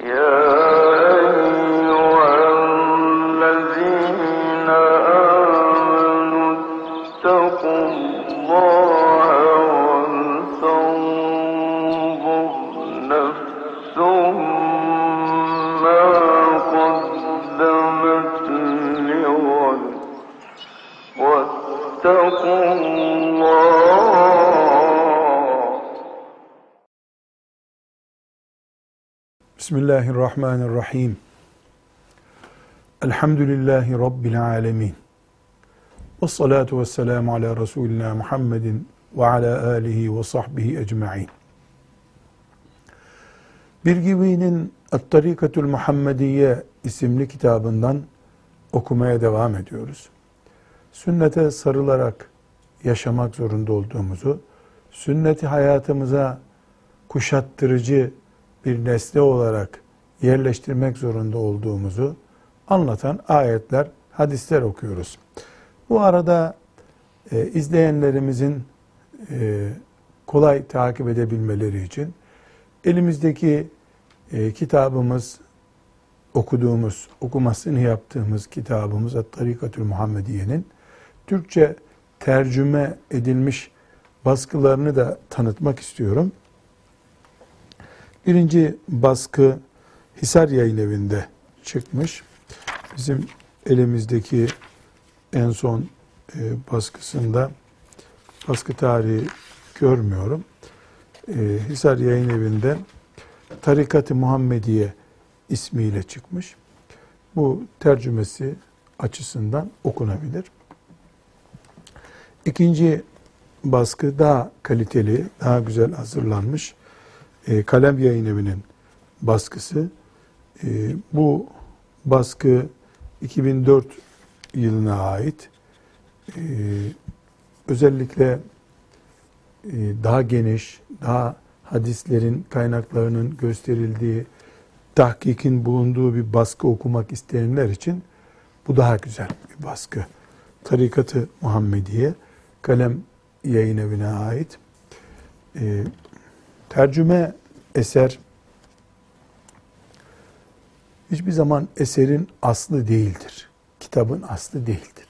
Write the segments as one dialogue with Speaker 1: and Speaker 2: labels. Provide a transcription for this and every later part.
Speaker 1: Yeah.
Speaker 2: Bismillahirrahmanirrahim. Elhamdülillahi Rabbil alemin. Ve salatu ve selamu ala Resulina Muhammedin ve ala alihi ve sahbihi ecma'in. Bir gibinin At-Tarikatul Muhammediye isimli kitabından okumaya devam ediyoruz. Sünnete sarılarak yaşamak zorunda olduğumuzu, sünneti hayatımıza kuşattırıcı bir nesne olarak yerleştirmek zorunda olduğumuzu anlatan ayetler, hadisler okuyoruz. Bu arada e, izleyenlerimizin e, kolay takip edebilmeleri için elimizdeki e, kitabımız, okuduğumuz, okumasını yaptığımız kitabımız At-Tarikatül Muhammediye'nin Türkçe tercüme edilmiş baskılarını da tanıtmak istiyorum. Birinci baskı Hisar Yayın Evi'nde çıkmış. Bizim elimizdeki en son e, baskısında baskı tarihi görmüyorum. E, Hisar Yayın Evi'nde Tarikat-ı Muhammediye ismiyle çıkmış. Bu tercümesi açısından okunabilir. İkinci baskı daha kaliteli, daha güzel hazırlanmış. E, Kalem Yayın Evi'nin baskısı. E, bu baskı 2004 yılına ait. E, özellikle e, daha geniş, daha hadislerin kaynaklarının gösterildiği, tahkikin bulunduğu bir baskı okumak isteyenler için bu daha güzel bir baskı. Tarikatı Muhammediye, Kalem Yayın Evi'ne ait. E, tercüme eser hiçbir zaman eserin aslı değildir. Kitabın aslı değildir.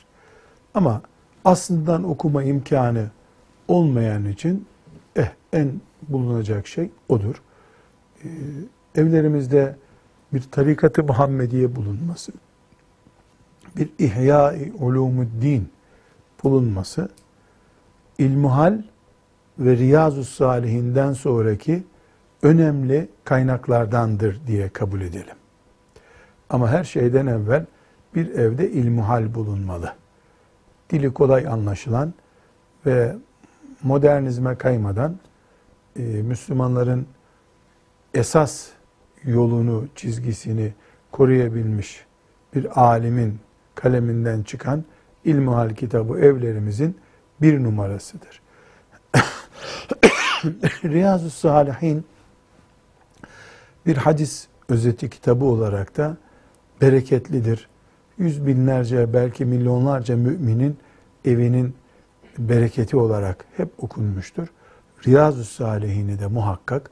Speaker 2: Ama aslından okuma imkanı olmayan için eh, en bulunacak şey odur. Ee, evlerimizde bir tarikat-ı Muhammediye bulunması, bir İhya-i Ulumuddin bulunması, ilmuhal ve Riyazu Salihinden sonraki önemli kaynaklardandır diye kabul edelim. Ama her şeyden evvel bir evde ilmuhal bulunmalı. Dili kolay anlaşılan ve modernizme kaymadan e, Müslümanların esas yolunu, çizgisini koruyabilmiş bir alimin kaleminden çıkan İlmuhal kitabı evlerimizin bir numarasıdır. Riyazu Salihin bir hadis özeti kitabı olarak da bereketlidir. Yüz binlerce belki milyonlarca müminin evinin bereketi olarak hep okunmuştur. Riyazu Salihini de muhakkak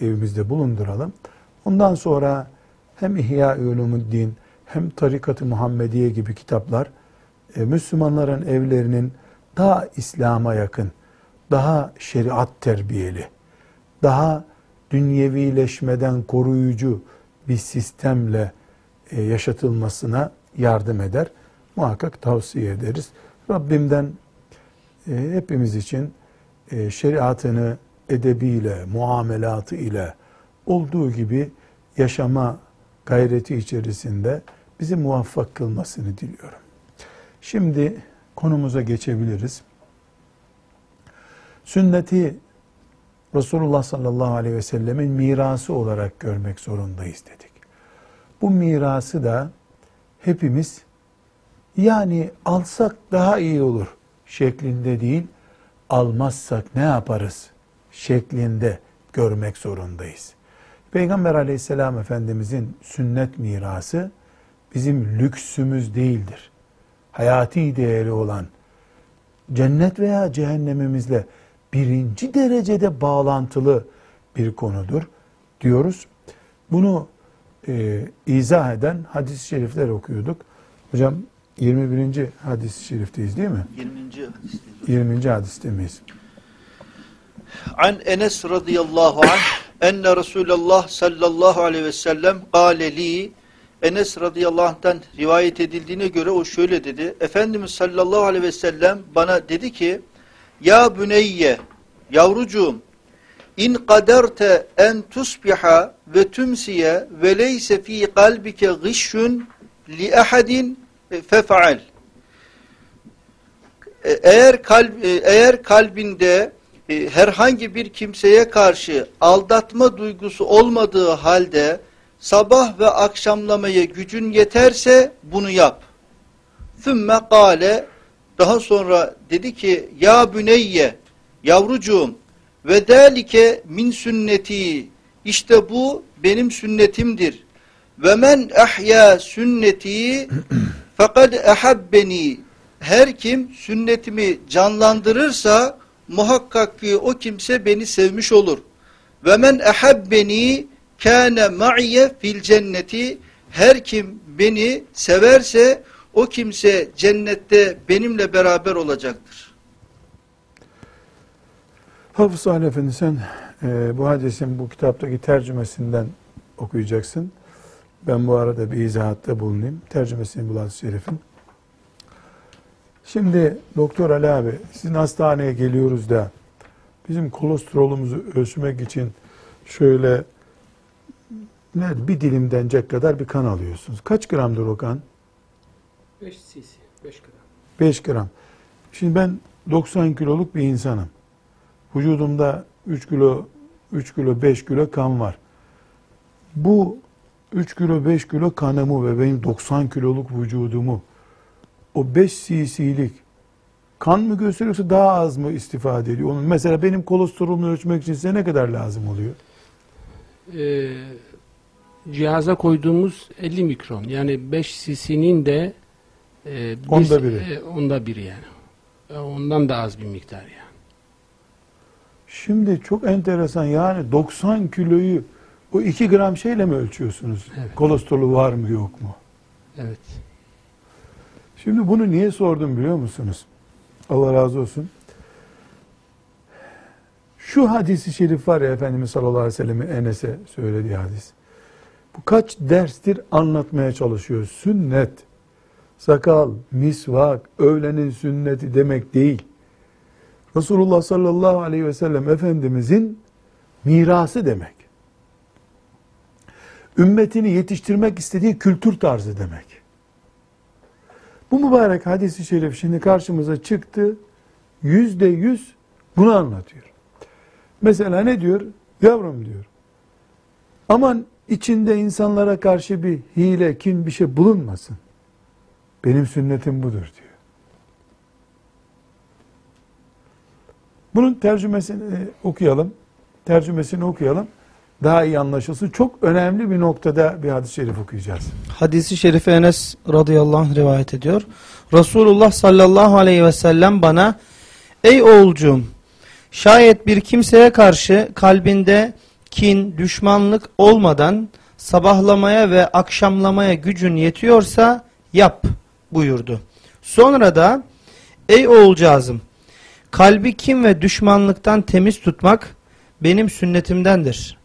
Speaker 2: evimizde bulunduralım. Ondan sonra hem İhya Ulumuddin hem Tarikat-ı Muhammediye gibi kitaplar e, Müslümanların evlerinin daha İslam'a yakın, daha şeriat terbiyeli, daha dünyevileşmeden koruyucu bir sistemle e, yaşatılmasına yardım eder. Muhakkak tavsiye ederiz. Rabbimden e, hepimiz için e, şeriatını edebiyle, muamelatı ile olduğu gibi yaşama gayreti içerisinde bizi muvaffak kılmasını diliyorum. Şimdi konumuza geçebiliriz. Sünneti Resulullah sallallahu aleyhi ve sellemin mirası olarak görmek zorundayız dedik. Bu mirası da hepimiz yani alsak daha iyi olur şeklinde değil, almazsak ne yaparız şeklinde görmek zorundayız. Peygamber aleyhisselam efendimizin sünnet mirası bizim lüksümüz değildir. Hayati değeri olan cennet veya cehennemimizle birinci derecede bağlantılı bir konudur diyoruz. Bunu e, izah eden hadis-i şerifler okuyorduk. Hocam 21. hadis-i şerifteyiz değil mi?
Speaker 3: 20. hadisteyiz.
Speaker 2: 20. hadistemeyiz.
Speaker 3: An Enes radıyallahu anh enne Resulullah sallallahu aleyhi ve sellem gâle li Enes radıyallahu anh'tan rivayet edildiğine göre o şöyle dedi. Efendimiz sallallahu aleyhi ve sellem bana dedi ki Ya büneyye yavrucuğum in kaderte en tusbiha ve tümsiye ve leyse fi kalbike gışşun li ahadin fefa'al eğer kalp e, eğer kalbinde e, herhangi bir kimseye karşı aldatma duygusu olmadığı halde sabah ve akşamlamaya gücün yeterse bunu yap. Sümme kâle daha sonra dedi ki ya büneyye yavrucuğum ve delike min sünneti işte bu benim sünnetimdir. Ve men ahya sünneti fakat ehabbeni her kim sünnetimi canlandırırsa muhakkak ki o kimse beni sevmiş olur. Ve men ehabbeni kâne ma'iye fil cenneti her kim beni severse o kimse cennette benimle beraber olacaktır.
Speaker 2: Hafız Salih Efendi sen e, bu hadisin bu kitaptaki tercümesinden okuyacaksın. Ben bu arada bir izahatta bulunayım. Tercümesini bul hadis-i şerifin. Şimdi Doktor Ali abi sizin hastaneye geliyoruz da bizim kolesterolümüzü ölçmek için şöyle ne bir dilim denecek kadar bir kan alıyorsunuz. Kaç gramdır o kan?
Speaker 4: 5 cc, 5 gram.
Speaker 2: 5 gram. Şimdi ben 90 kiloluk bir insanım. Vücudumda 3 kilo 3 kilo 5 kilo kan var. Bu 3 kilo 5 kilo kanımı ve benim 90 kiloluk vücudumu o 5 cc'lik kan mı gösteriyorsa daha az mı istifade ediyor? Onun mesela benim kolesterolümü ölçmek için size ne kadar lazım oluyor?
Speaker 4: Ee, cihaza koyduğumuz 50 mikron. Yani 5 cc'nin de e, bir-
Speaker 2: Onda biri.
Speaker 4: e, onda biri yani. E, Ondan da az bir miktar yani.
Speaker 2: Şimdi çok enteresan yani 90 kiloyu o 2 gram şeyle mi ölçüyorsunuz?
Speaker 4: Evet.
Speaker 2: Kolesterolü var mı yok mu?
Speaker 4: Evet.
Speaker 2: Şimdi bunu niye sordum biliyor musunuz? Allah razı olsun. Şu hadisi şerif var ya Efendimiz sallallahu aleyhi ve sellem'in Enes'e söylediği hadis. Bu kaç derstir anlatmaya çalışıyor. Sünnet, sakal, misvak, öğlenin sünneti demek değil. Resulullah sallallahu aleyhi ve sellem Efendimizin mirası demek. Ümmetini yetiştirmek istediği kültür tarzı demek. Bu mübarek hadisi şerif şimdi karşımıza çıktı. Yüzde yüz bunu anlatıyor. Mesela ne diyor? Yavrum diyor. Aman içinde insanlara karşı bir hile, kin bir şey bulunmasın. Benim sünnetim budur diyor. Bunun tercümesini okuyalım. Tercümesini okuyalım. Daha iyi anlaşılsın. Çok önemli bir noktada bir hadis-i şerif okuyacağız.
Speaker 5: Hadisi şerifi Enes radıyallahu anh rivayet ediyor. Resulullah sallallahu aleyhi ve sellem bana Ey oğulcuğum şayet bir kimseye karşı kalbinde kin, düşmanlık olmadan sabahlamaya ve akşamlamaya gücün yetiyorsa yap buyurdu. Sonra da ey oğulcağızım kalbi kim ve düşmanlıktan temiz tutmak benim sünnetimdendir.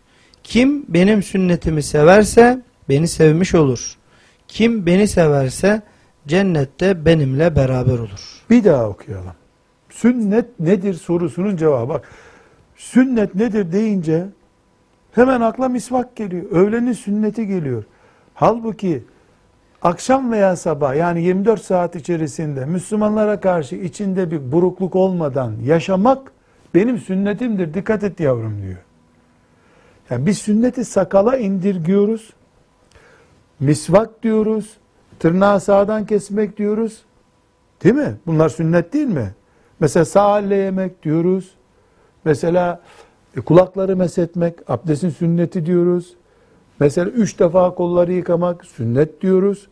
Speaker 5: Kim benim sünnetimi severse beni sevmiş olur. Kim beni severse cennette benimle beraber olur.
Speaker 2: Bir daha okuyalım. Sünnet nedir sorusunun cevabı. Bak sünnet nedir deyince hemen akla misvak geliyor. Öğlenin sünneti geliyor. Halbuki akşam veya sabah yani 24 saat içerisinde Müslümanlara karşı içinde bir burukluk olmadan yaşamak benim sünnetimdir. Dikkat et yavrum diyor. Yani biz sünneti sakala indirgiyoruz. Misvak diyoruz. Tırnağı sağdan kesmek diyoruz. Değil mi? Bunlar sünnet değil mi? Mesela sağ elle yemek diyoruz. Mesela e, kulakları mesetmek, abdestin sünneti diyoruz. Mesela üç defa kolları yıkamak sünnet diyoruz.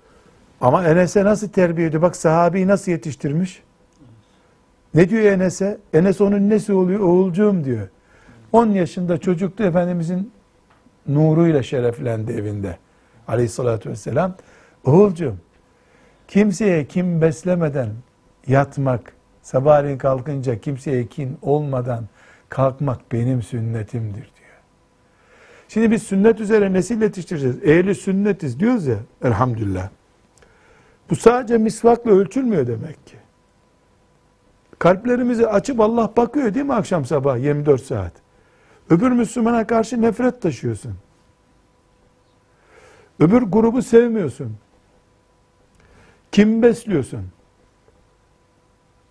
Speaker 2: Ama Enes'e nasıl terbiye ediyor? Bak sahabeyi nasıl yetiştirmiş? Ne diyor Enes'e? Enes onun nesi oluyor? Oğulcuğum diyor. 10 yaşında çocuktu Efendimizin nuruyla şereflendi evinde. aleyhissalatü vesselam. Oğulcuğum kimseye kim beslemeden yatmak, sabahleyin kalkınca kimseye kin olmadan kalkmak benim sünnetimdir. Şimdi biz sünnet üzere nesil yetiştireceğiz. Ehli sünnetiz diyoruz ya elhamdülillah. Bu sadece misvakla ölçülmüyor demek ki. Kalplerimizi açıp Allah bakıyor değil mi akşam sabah 24 saat? Öbür Müslümana karşı nefret taşıyorsun. Öbür grubu sevmiyorsun. Kim besliyorsun?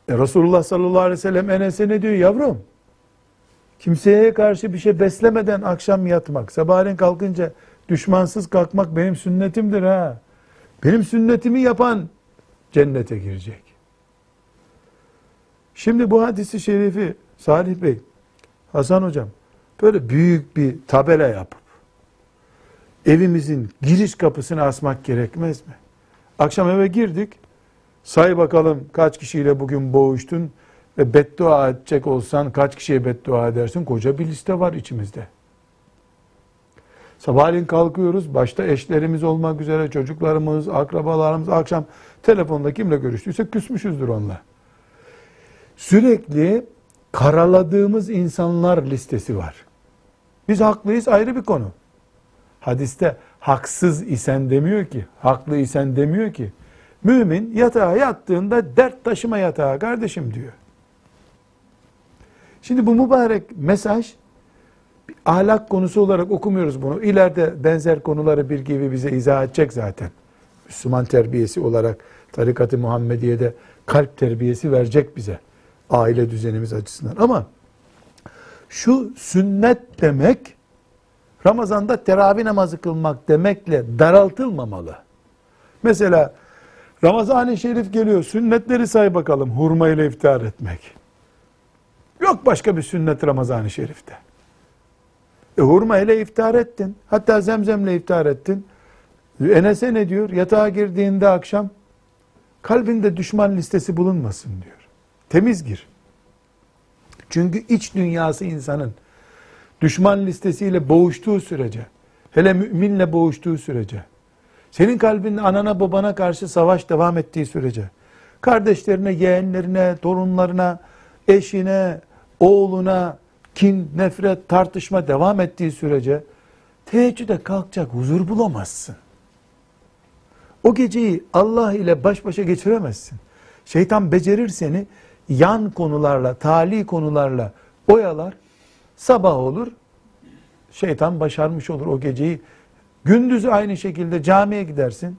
Speaker 2: E Resulullah sallallahu aleyhi ve sellem Enes'e ne diyor yavrum? Kimseye karşı bir şey beslemeden akşam yatmak, sabahleyin kalkınca düşmansız kalkmak benim sünnetimdir ha. Benim sünnetimi yapan cennete girecek. Şimdi bu hadisi şerifi Salih Bey, Hasan Hocam böyle büyük bir tabela yapıp evimizin giriş kapısına asmak gerekmez mi? Akşam eve girdik. Say bakalım kaç kişiyle bugün boğuştun ve beddua edecek olsan kaç kişiye beddua edersin? Koca bir liste var içimizde. Sabahleyin kalkıyoruz. Başta eşlerimiz olmak üzere çocuklarımız, akrabalarımız akşam telefonda kimle görüştüyse küsmüşüzdür onunla. Sürekli karaladığımız insanlar listesi var. Biz haklıyız ayrı bir konu. Hadiste haksız isen demiyor ki, haklı isen demiyor ki. Mümin yatağa yattığında dert taşıma yatağa kardeşim diyor. Şimdi bu mübarek mesaj ahlak konusu olarak okumuyoruz bunu. İleride benzer konuları bir gibi bize izah edecek zaten. Müslüman terbiyesi olarak tarikat-ı Muhammediye'de kalp terbiyesi verecek bize. Aile düzenimiz açısından. Ama şu sünnet demek Ramazan'da teravih namazı kılmak demekle daraltılmamalı. Mesela Ramazan-ı Şerif geliyor. Sünnetleri say bakalım. Hurma ile iftar etmek. Yok başka bir sünnet Ramazan-ı Şerif'te. E hurma ile iftar ettin. Hatta zemzemle iftar ettin. Enes'e ne diyor? Yatağa girdiğinde akşam kalbinde düşman listesi bulunmasın diyor. Temiz gir. Çünkü iç dünyası insanın düşman listesiyle boğuştuğu sürece, hele müminle boğuştuğu sürece, senin kalbinde anana babana karşı savaş devam ettiği sürece, kardeşlerine, yeğenlerine, torunlarına, eşine, oğluna kin, nefret, tartışma devam ettiği sürece teheccüde kalkacak huzur bulamazsın. O geceyi Allah ile baş başa geçiremezsin. Şeytan becerir seni yan konularla, tali konularla oyalar. Sabah olur, şeytan başarmış olur o geceyi. Gündüz aynı şekilde camiye gidersin.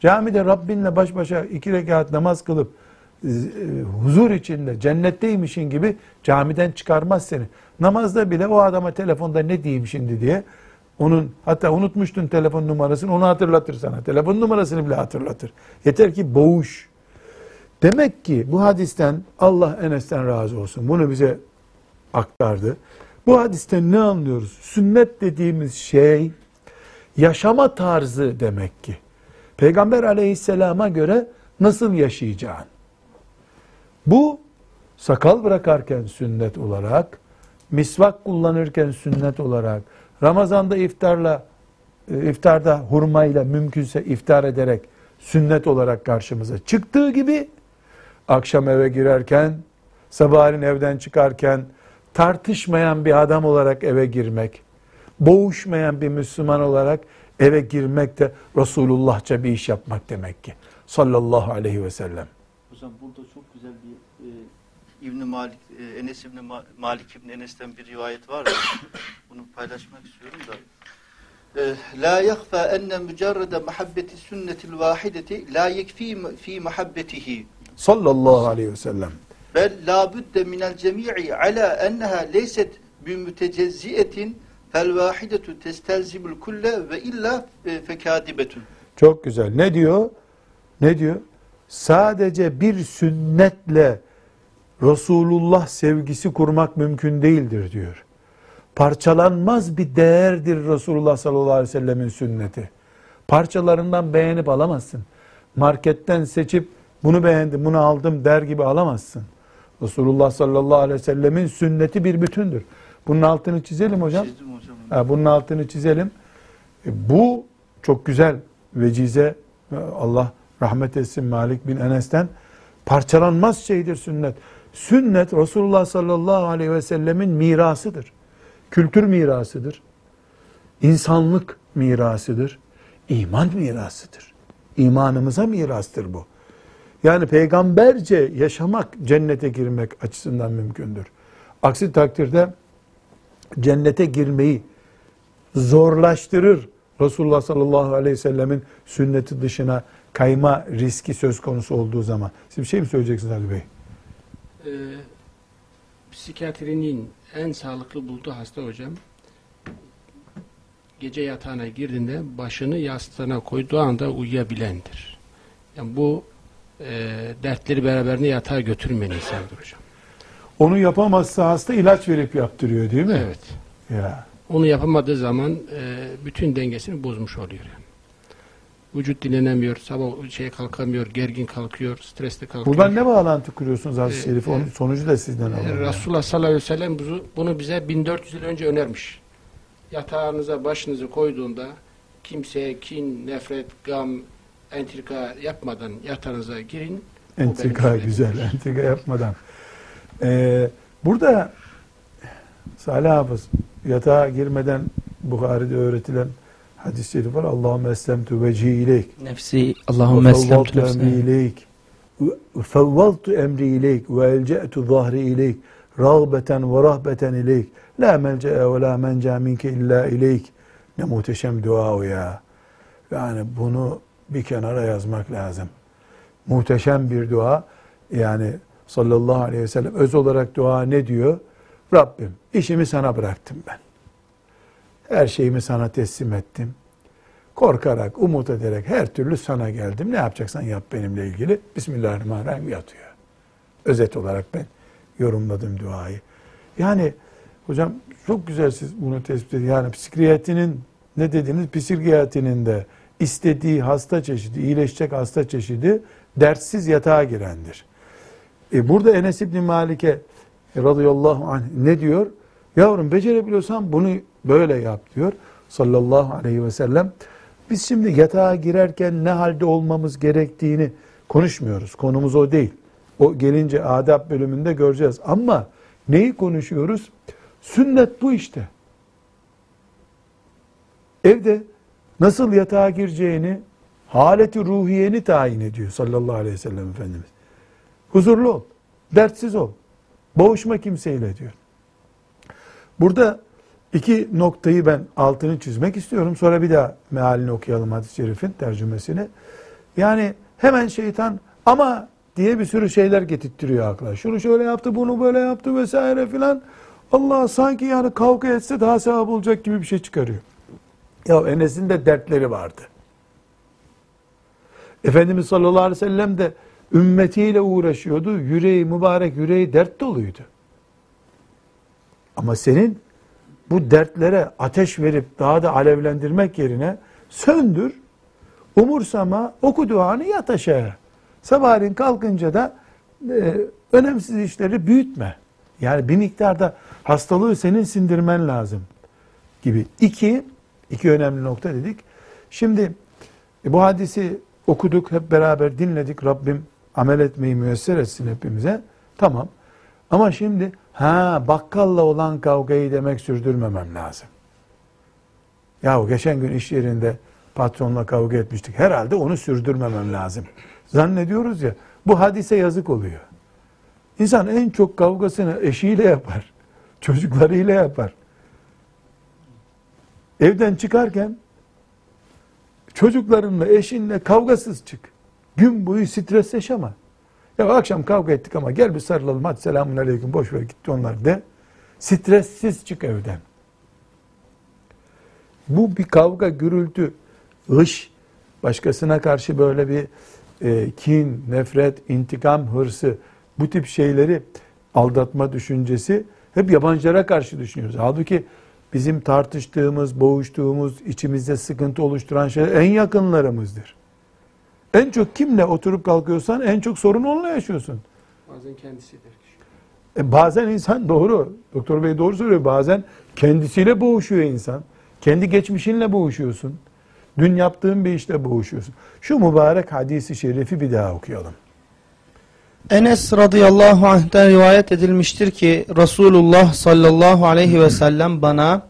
Speaker 2: Camide Rabbinle baş başa iki rekat namaz kılıp huzur içinde cennetteymişin gibi camiden çıkarmaz seni. Namazda bile o adama telefonda ne diyeyim şimdi diye onun hatta unutmuştun telefon numarasını onu hatırlatır sana. Telefon numarasını bile hatırlatır. Yeter ki boğuş. Demek ki bu hadisten Allah Enes'ten razı olsun. Bunu bize aktardı. Bu hadisten ne anlıyoruz? Sünnet dediğimiz şey yaşama tarzı demek ki. Peygamber aleyhisselama göre nasıl yaşayacağın. Bu sakal bırakarken sünnet olarak, misvak kullanırken sünnet olarak, Ramazan'da iftarla e, iftarda hurmayla mümkünse iftar ederek sünnet olarak karşımıza çıktığı gibi akşam eve girerken, sabahleyin evden çıkarken tartışmayan bir adam olarak eve girmek, boğuşmayan bir Müslüman olarak eve girmek de Resulullahça bir iş yapmak demek ki. Sallallahu aleyhi ve sellem.
Speaker 3: Hocam burada çok İbn Malik e, Enes İbn Ma- Malik İbn Enes'ten bir rivayet var. ya, Bunu paylaşmak istiyorum da. E, La yahfa enne mücerrede muhabbeti sünnetil vahideti la yekfi fi muhabbetihi.
Speaker 2: Sallallahu aleyhi ve sellem.
Speaker 3: Bel la budde minel cemi'i ala enneha leyset bi mütecezziyetin fel vahidetu testelzimul kulle ve illa e, fekadibetun.
Speaker 2: Çok güzel. Ne diyor? Ne diyor? Sadece bir sünnetle Resulullah sevgisi kurmak mümkün değildir diyor. Parçalanmaz bir değerdir Resulullah sallallahu aleyhi ve sellemin sünneti. Parçalarından beğenip alamazsın. Marketten seçip bunu beğendim, bunu aldım der gibi alamazsın. Resulullah sallallahu aleyhi ve sellemin sünneti bir bütündür. Bunun altını çizelim hocam.
Speaker 3: Çizdim hocam.
Speaker 2: Bunun altını çizelim. E, bu çok çok güzel vecize e, Allah rahmet etsin Malik bin Enes'ten parçalanmaz şeydir sünnet. Sünnet Resulullah sallallahu aleyhi ve sellemin mirasıdır. Kültür mirasıdır. İnsanlık mirasıdır. iman mirasıdır. İmanımıza mirastır bu. Yani peygamberce yaşamak cennete girmek açısından mümkündür. Aksi takdirde cennete girmeyi zorlaştırır. Resulullah sallallahu aleyhi ve sellemin sünneti dışına kayma riski söz konusu olduğu zaman. Siz bir şey mi söyleyeceksiniz Ali Bey?
Speaker 4: Ee, psikiyatrinin en sağlıklı bulduğu hasta hocam gece yatağına girdiğinde başını yastığına koyduğu anda uyuyabilendir. Yani bu e, dertleri beraberinde yatağa götürmeyen insandır hocam.
Speaker 2: Onu yapamazsa hasta ilaç verip yaptırıyor değil mi?
Speaker 4: Evet.
Speaker 2: Ya.
Speaker 4: Onu yapamadığı zaman e, bütün dengesini bozmuş oluyor yani. Vücut dinlenemiyor, sabah şey kalkamıyor, gergin kalkıyor, stresli kalkıyor.
Speaker 2: Buradan ne bağlantı kuruyorsunuz hadis-i
Speaker 4: Ee,
Speaker 2: şerif? Onun sonucu da sizden alalım. yani.
Speaker 4: Resulullah sallallahu aleyhi ve sellem bunu, bize 1400 yıl önce önermiş. Yatağınıza başınızı koyduğunda kimseye kin, nefret, gam, entrika yapmadan yatağınıza girin.
Speaker 2: Entrika güzel, entrika yapmadan. Ee, burada Salih Hafız yatağa girmeden Bukhari'de öğretilen Hadis-i şerif var. Allahümme eslemtu vecihi ileyk.
Speaker 5: Nefsi Allahümme eslemtu
Speaker 2: nefsi. emri
Speaker 5: ileyk.
Speaker 2: Fevvaltu emri ileyk. Ve elce'tu zahri ileyk. Rağbeten ve rahbeten ileyk. La melce'e ve la menca minke illa ileyk. Ne muhteşem dua o ya. Yani bunu bir kenara yazmak lazım. Muhteşem bir dua. Yani sallallahu aleyhi ve sellem öz olarak dua ne diyor? Rabbim işimi sana bıraktım ben. Her şeyimi sana teslim ettim korkarak, umut ederek her türlü sana geldim. Ne yapacaksan yap benimle ilgili. Bismillahirrahmanirrahim yatıyor. Özet olarak ben yorumladım duayı. Yani hocam çok güzel siz bunu tespit edin. Yani psikiyatrinin ne dediniz? Psikiyatrinin de istediği hasta çeşidi, iyileşecek hasta çeşidi dertsiz yatağa girendir. E burada Enes İbni Malik'e radıyallahu anh ne diyor? Yavrum becerebiliyorsan bunu böyle yap diyor. Sallallahu aleyhi ve sellem. Biz şimdi yatağa girerken ne halde olmamız gerektiğini konuşmuyoruz. Konumuz o değil. O gelince adab bölümünde göreceğiz. Ama neyi konuşuyoruz? Sünnet bu işte. Evde nasıl yatağa gireceğini, haleti ruhiyeni tayin ediyor sallallahu aleyhi ve sellem Efendimiz. Huzurlu ol, dertsiz ol, boğuşma kimseyle diyor. Burada iki noktayı ben altını çizmek istiyorum. Sonra bir daha mealini okuyalım hadis-i şerifin tercümesini. Yani hemen şeytan ama diye bir sürü şeyler getirtiyor akla. Şunu şöyle yaptı, bunu böyle yaptı vesaire filan. Allah sanki yani kavga etse daha sevap olacak gibi bir şey çıkarıyor. Ya Enes'in de dertleri vardı. Efendimiz sallallahu aleyhi ve sellem de ümmetiyle uğraşıyordu. Yüreği mübarek, yüreği dert doluydu. Ama senin bu dertlere ateş verip daha da alevlendirmek yerine söndür, umursama, oku duanı yat aşağı. Sabahleyin kalkınca da e, önemsiz işleri büyütme. Yani bir miktarda hastalığı senin sindirmen lazım gibi. İki, iki önemli nokta dedik. Şimdi e, bu hadisi okuduk, hep beraber dinledik. Rabbim amel etmeyi müyesser etsin hepimize. Tamam. Ama şimdi ha bakkalla olan kavgayı demek sürdürmemem lazım. Yahu geçen gün iş yerinde patronla kavga etmiştik. Herhalde onu sürdürmemem lazım. Zannediyoruz ya bu hadise yazık oluyor. İnsan en çok kavgasını eşiyle yapar. Çocuklarıyla yapar. Evden çıkarken çocuklarınla, eşinle kavgasız çık. Gün boyu stres yaşama. Ya akşam kavga ettik ama gel bir sarılalım hadi selamun aleyküm boş ver gitti onlar de. Stressiz çık evden. Bu bir kavga, gürültü, hış, başkasına karşı böyle bir e, kin, nefret, intikam, hırsı, bu tip şeyleri aldatma düşüncesi hep yabancılara karşı düşünüyoruz. Halbuki bizim tartıştığımız, boğuştuğumuz, içimizde sıkıntı oluşturan şeyler en yakınlarımızdır. En çok kimle oturup kalkıyorsan en çok sorun onunla yaşıyorsun.
Speaker 4: Bazen kendisidir kişi.
Speaker 2: E bazen insan doğru, doktor bey doğru söylüyor. Bazen kendisiyle boğuşuyor insan. Kendi geçmişinle boğuşuyorsun. Dün yaptığın bir işte boğuşuyorsun. Şu mübarek hadisi şerifi bir daha okuyalım.
Speaker 5: Enes radıyallahu anh'ten rivayet edilmiştir ki Resulullah sallallahu aleyhi ve sellem bana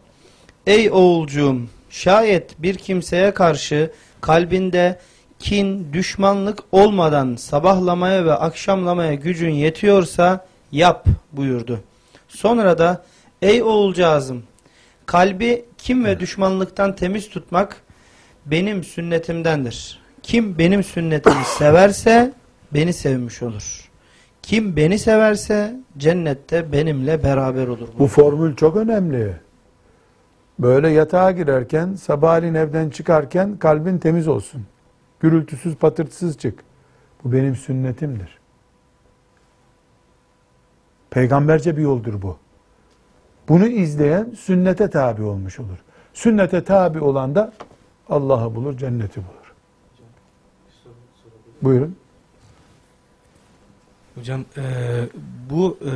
Speaker 5: Ey oğulcuğum şayet bir kimseye karşı kalbinde kin, düşmanlık olmadan sabahlamaya ve akşamlamaya gücün yetiyorsa yap buyurdu. Sonra da ey oğulcağızım kalbi kim ve düşmanlıktan temiz tutmak benim sünnetimdendir. Kim benim sünnetimi severse beni sevmiş olur. Kim beni severse cennette benimle beraber olur.
Speaker 2: Bu formül çok önemli. Böyle yatağa girerken, sabahleyin evden çıkarken kalbin temiz olsun. Gürültüsüz, patırtısız çık. Bu benim sünnetimdir. Peygamberce bir yoldur bu. Bunu izleyen sünnete tabi olmuş olur. Sünnete tabi olan da Allah'ı bulur, cenneti bulur. Buyurun.
Speaker 6: Hocam e, bu e,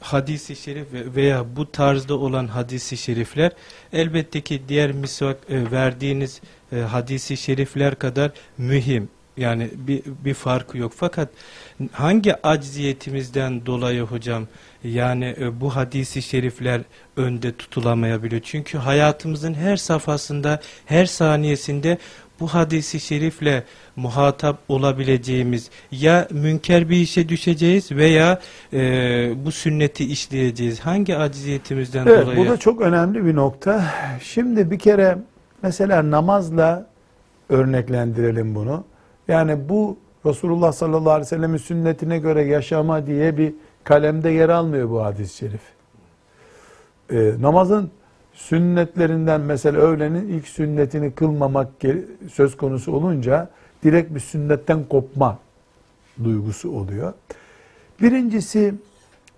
Speaker 6: hadisi şerif ve- veya bu tarzda olan hadisi şerifler elbette ki diğer misvak e, verdiğiniz e, hadisi şerifler kadar mühim. Yani bir, bir farkı yok. Fakat hangi acziyetimizden dolayı hocam yani e, bu hadisi şerifler önde tutulamayabiliyor? Çünkü hayatımızın her safhasında, her saniyesinde bu hadisi şerifle muhatap olabileceğimiz ya münker bir işe düşeceğiz veya e, bu sünneti işleyeceğiz. Hangi acziyetimizden
Speaker 2: Evet,
Speaker 6: dolayı?
Speaker 2: bu da çok önemli bir nokta. Şimdi bir kere mesela namazla örneklendirelim bunu. Yani bu Resulullah sallallahu aleyhi ve sellemin sünnetine göre yaşama diye bir kalemde yer almıyor bu hadis-i şerif. Ee, namazın sünnetlerinden mesela öğlenin ilk sünnetini kılmamak söz konusu olunca direkt bir sünnetten kopma duygusu oluyor. Birincisi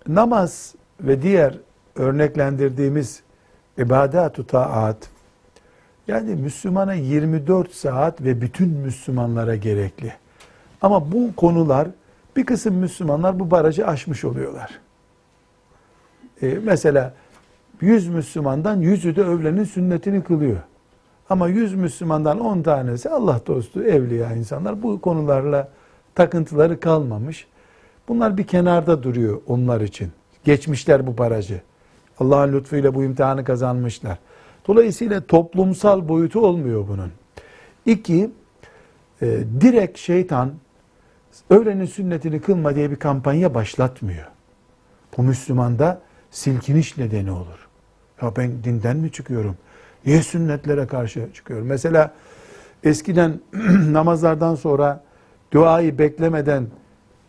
Speaker 2: namaz ve diğer örneklendirdiğimiz ibadet-u taat yani Müslümana 24 saat ve bütün Müslümanlara gerekli. Ama bu konular bir kısım Müslümanlar bu barajı aşmış oluyorlar. Ee, mesela 100 Müslümandan 100'ü de öğlenin sünnetini kılıyor. Ama 100 Müslümandan 10 tanesi Allah dostu, evliya insanlar bu konularla takıntıları kalmamış. Bunlar bir kenarda duruyor onlar için. Geçmişler bu barajı. Allah'ın lütfuyla bu imtihanı kazanmışlar. Dolayısıyla toplumsal boyutu olmuyor bunun. İki, e, direkt şeytan öğlenin sünnetini kılma diye bir kampanya başlatmıyor. Bu Müslümanda silkiniş nedeni olur. Ya ben dinden mi çıkıyorum? Niye sünnetlere karşı çıkıyorum? Mesela eskiden namazlardan sonra duayı beklemeden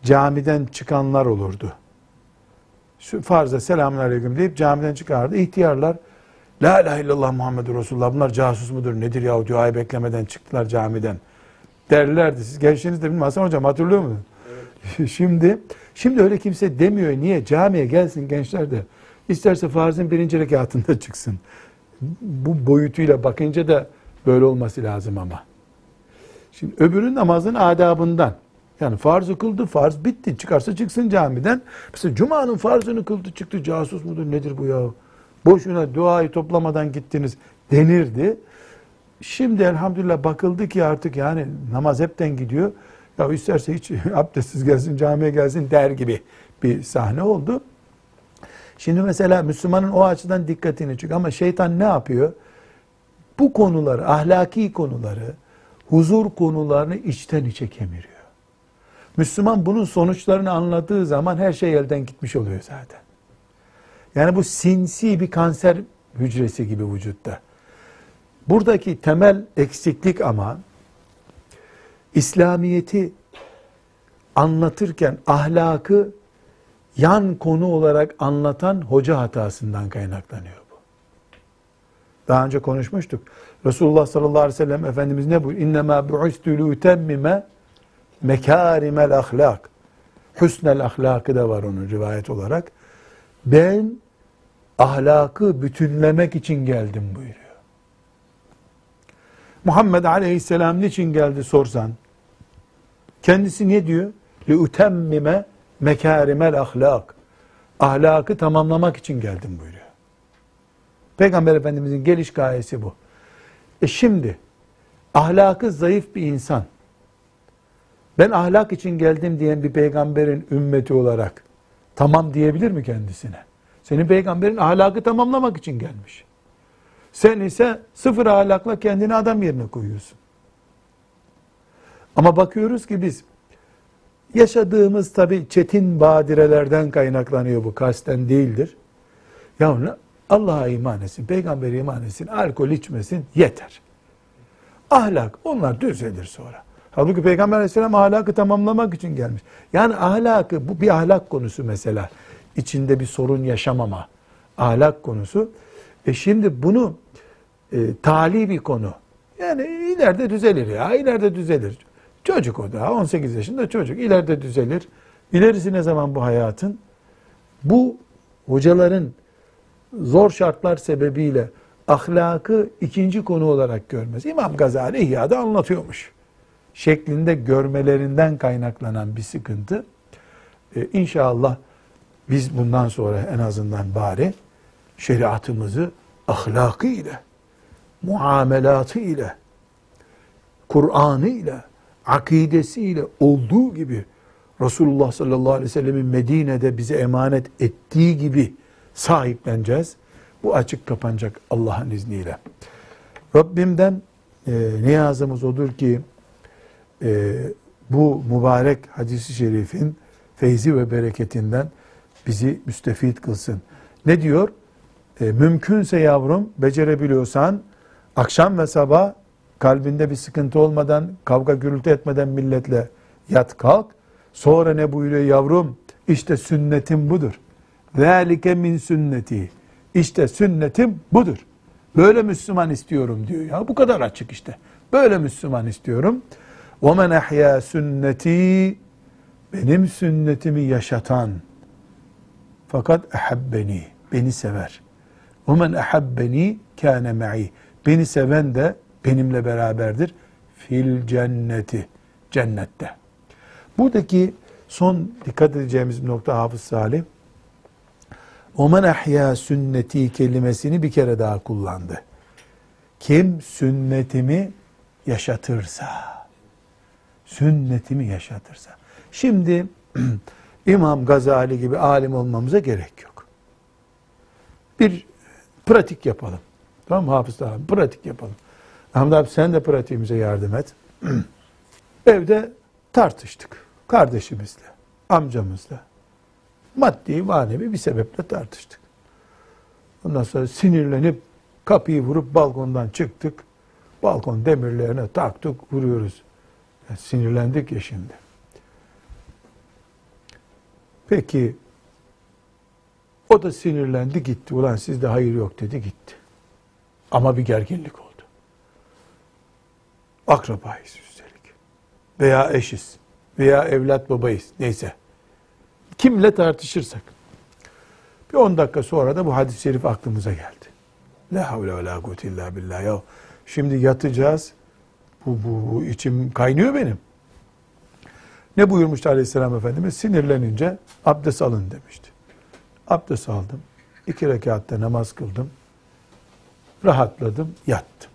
Speaker 2: camiden çıkanlar olurdu. Şu farza selamun aleyküm deyip camiden çıkardı. İhtiyarlar La ilahe illallah Muhammedur Resulullah bunlar casus mudur nedir ya duayı beklemeden çıktılar camiden derlerdi. Siz gençliğinizde bilmem Hasan hocam hatırlıyor musunuz? şimdi şimdi öyle kimse demiyor. Niye? Camiye gelsin gençler de. İsterse farzın birinci rekatında çıksın. Bu boyutuyla bakınca da böyle olması lazım ama. Şimdi öbürü namazın adabından. Yani farzı kıldı, farz bitti. Çıkarsa çıksın camiden. Mesela Cuma'nın farzını kıldı çıktı. Casus mudur nedir bu ya? Boşuna duayı toplamadan gittiniz denirdi. Şimdi elhamdülillah bakıldı ki artık yani namaz hepten gidiyor. Ya isterse hiç abdestsiz gelsin, camiye gelsin der gibi bir sahne oldu. Şimdi mesela Müslümanın o açıdan dikkatini çekiyor. Ama şeytan ne yapıyor? Bu konuları, ahlaki konuları, huzur konularını içten içe kemiriyor. Müslüman bunun sonuçlarını anladığı zaman her şey elden gitmiş oluyor zaten. Yani bu sinsi bir kanser hücresi gibi vücutta. Buradaki temel eksiklik ama İslamiyeti anlatırken ahlakı yan konu olarak anlatan hoca hatasından kaynaklanıyor bu. Daha önce konuşmuştuk. Resulullah sallallahu aleyhi ve sellem Efendimiz ne buyuruyor? İnnemâ bu'istü lütemmime mekârimel ahlak. Hüsnel ahlakı da var onun rivayet olarak. Ben ahlakı bütünlemek için geldim buyuruyor. Muhammed aleyhisselam niçin geldi sorsan. Kendisi ne diyor? Li utemmime mekarimel ahlak. Ahlakı tamamlamak için geldim buyuruyor. Peygamber Efendimizin geliş gayesi bu. E şimdi ahlakı zayıf bir insan, ben ahlak için geldim diyen bir peygamberin ümmeti olarak tamam diyebilir mi kendisine? Senin peygamberin ahlakı tamamlamak için gelmiş. Sen ise sıfır ahlakla kendini adam yerine koyuyorsun. Ama bakıyoruz ki biz yaşadığımız tabi çetin badirelerden kaynaklanıyor bu kasten değildir. Ya Allah'a iman etsin, peygambere iman etsin, alkol içmesin yeter. Ahlak onlar düzelir sonra. Halbuki Peygamber Aleyhisselam ahlakı tamamlamak için gelmiş. Yani ahlakı bu bir ahlak konusu mesela. İçinde bir sorun yaşamama ahlak konusu. E şimdi bunu e, tali bir konu. Yani ileride düzelir ya, ileride düzelir. Çocuk o daha, 18 yaşında çocuk. ileride düzelir. İlerisi ne zaman bu hayatın? Bu hocaların zor şartlar sebebiyle ahlakı ikinci konu olarak görmez. İmam Gazali İhya'da anlatıyormuş. Şeklinde görmelerinden kaynaklanan bir sıkıntı. Ee, inşallah biz bundan sonra en azından bari şeriatımızı ahlakı ile, muamelatı ile, Kur'an'ı ile, akidesi ile olduğu gibi Resulullah sallallahu aleyhi ve sellemin Medine'de bize emanet ettiği gibi sahipleneceğiz. Bu açık kapanacak Allah'ın izniyle. Rabbimden e, niyazımız odur ki e, bu mübarek hadisi şerifin feyzi ve bereketinden bizi müstefit kılsın. Ne diyor? E, mümkünse yavrum becerebiliyorsan akşam ve sabah kalbinde bir sıkıntı olmadan kavga gürültü etmeden milletle yat kalk. Sonra ne buyuruyor yavrum? İşte sünnetim budur. Zalike min sünneti. İşte sünnetim budur. Böyle Müslüman istiyorum diyor ya. Bu kadar açık işte. Böyle Müslüman istiyorum. وَمَنْ اَحْيَا sünneti Benim sünnetimi yaşatan fakat ehabbeni beni sever. وَمَنْ اَحَبَّنِي كَانَ مَعِي Beni seven de benimle beraberdir. Fil cenneti. Cennette. Buradaki son dikkat edeceğimiz bir nokta Hafız Salih. Oman ahya sünneti kelimesini bir kere daha kullandı. Kim sünnetimi yaşatırsa, sünnetimi yaşatırsa. Şimdi İmam Gazali gibi alim olmamıza gerek yok. Bir pratik yapalım. Tamam mı Hafız abi? Pratik yapalım. Hamdi abi sen de pratiğimize yardım et. Evde tartıştık. Kardeşimizle, amcamızla. Maddi, manevi bir sebeple tartıştık. Ondan sonra sinirlenip kapıyı vurup balkondan çıktık. Balkon demirlerine taktık, vuruyoruz. Yani sinirlendik ya şimdi. Peki o da sinirlendi gitti. Ulan sizde hayır yok dedi gitti. Ama bir gerginlik oldu. Akrabayız üstelik. Veya eşiz. Veya evlat babayız. Neyse. Kimle tartışırsak. Bir 10 dakika sonra da bu hadis-i şerif aklımıza geldi. La havle ve la kuvvete illa billah. Ya şimdi yatacağız. Bu, bu, bu içim kaynıyor benim. Ne buyurmuştu aleyhisselam efendimiz? Sinirlenince abdest alın demişti. Abdest aldım. iki rekatta namaz kıldım. Rahatladım, yattım.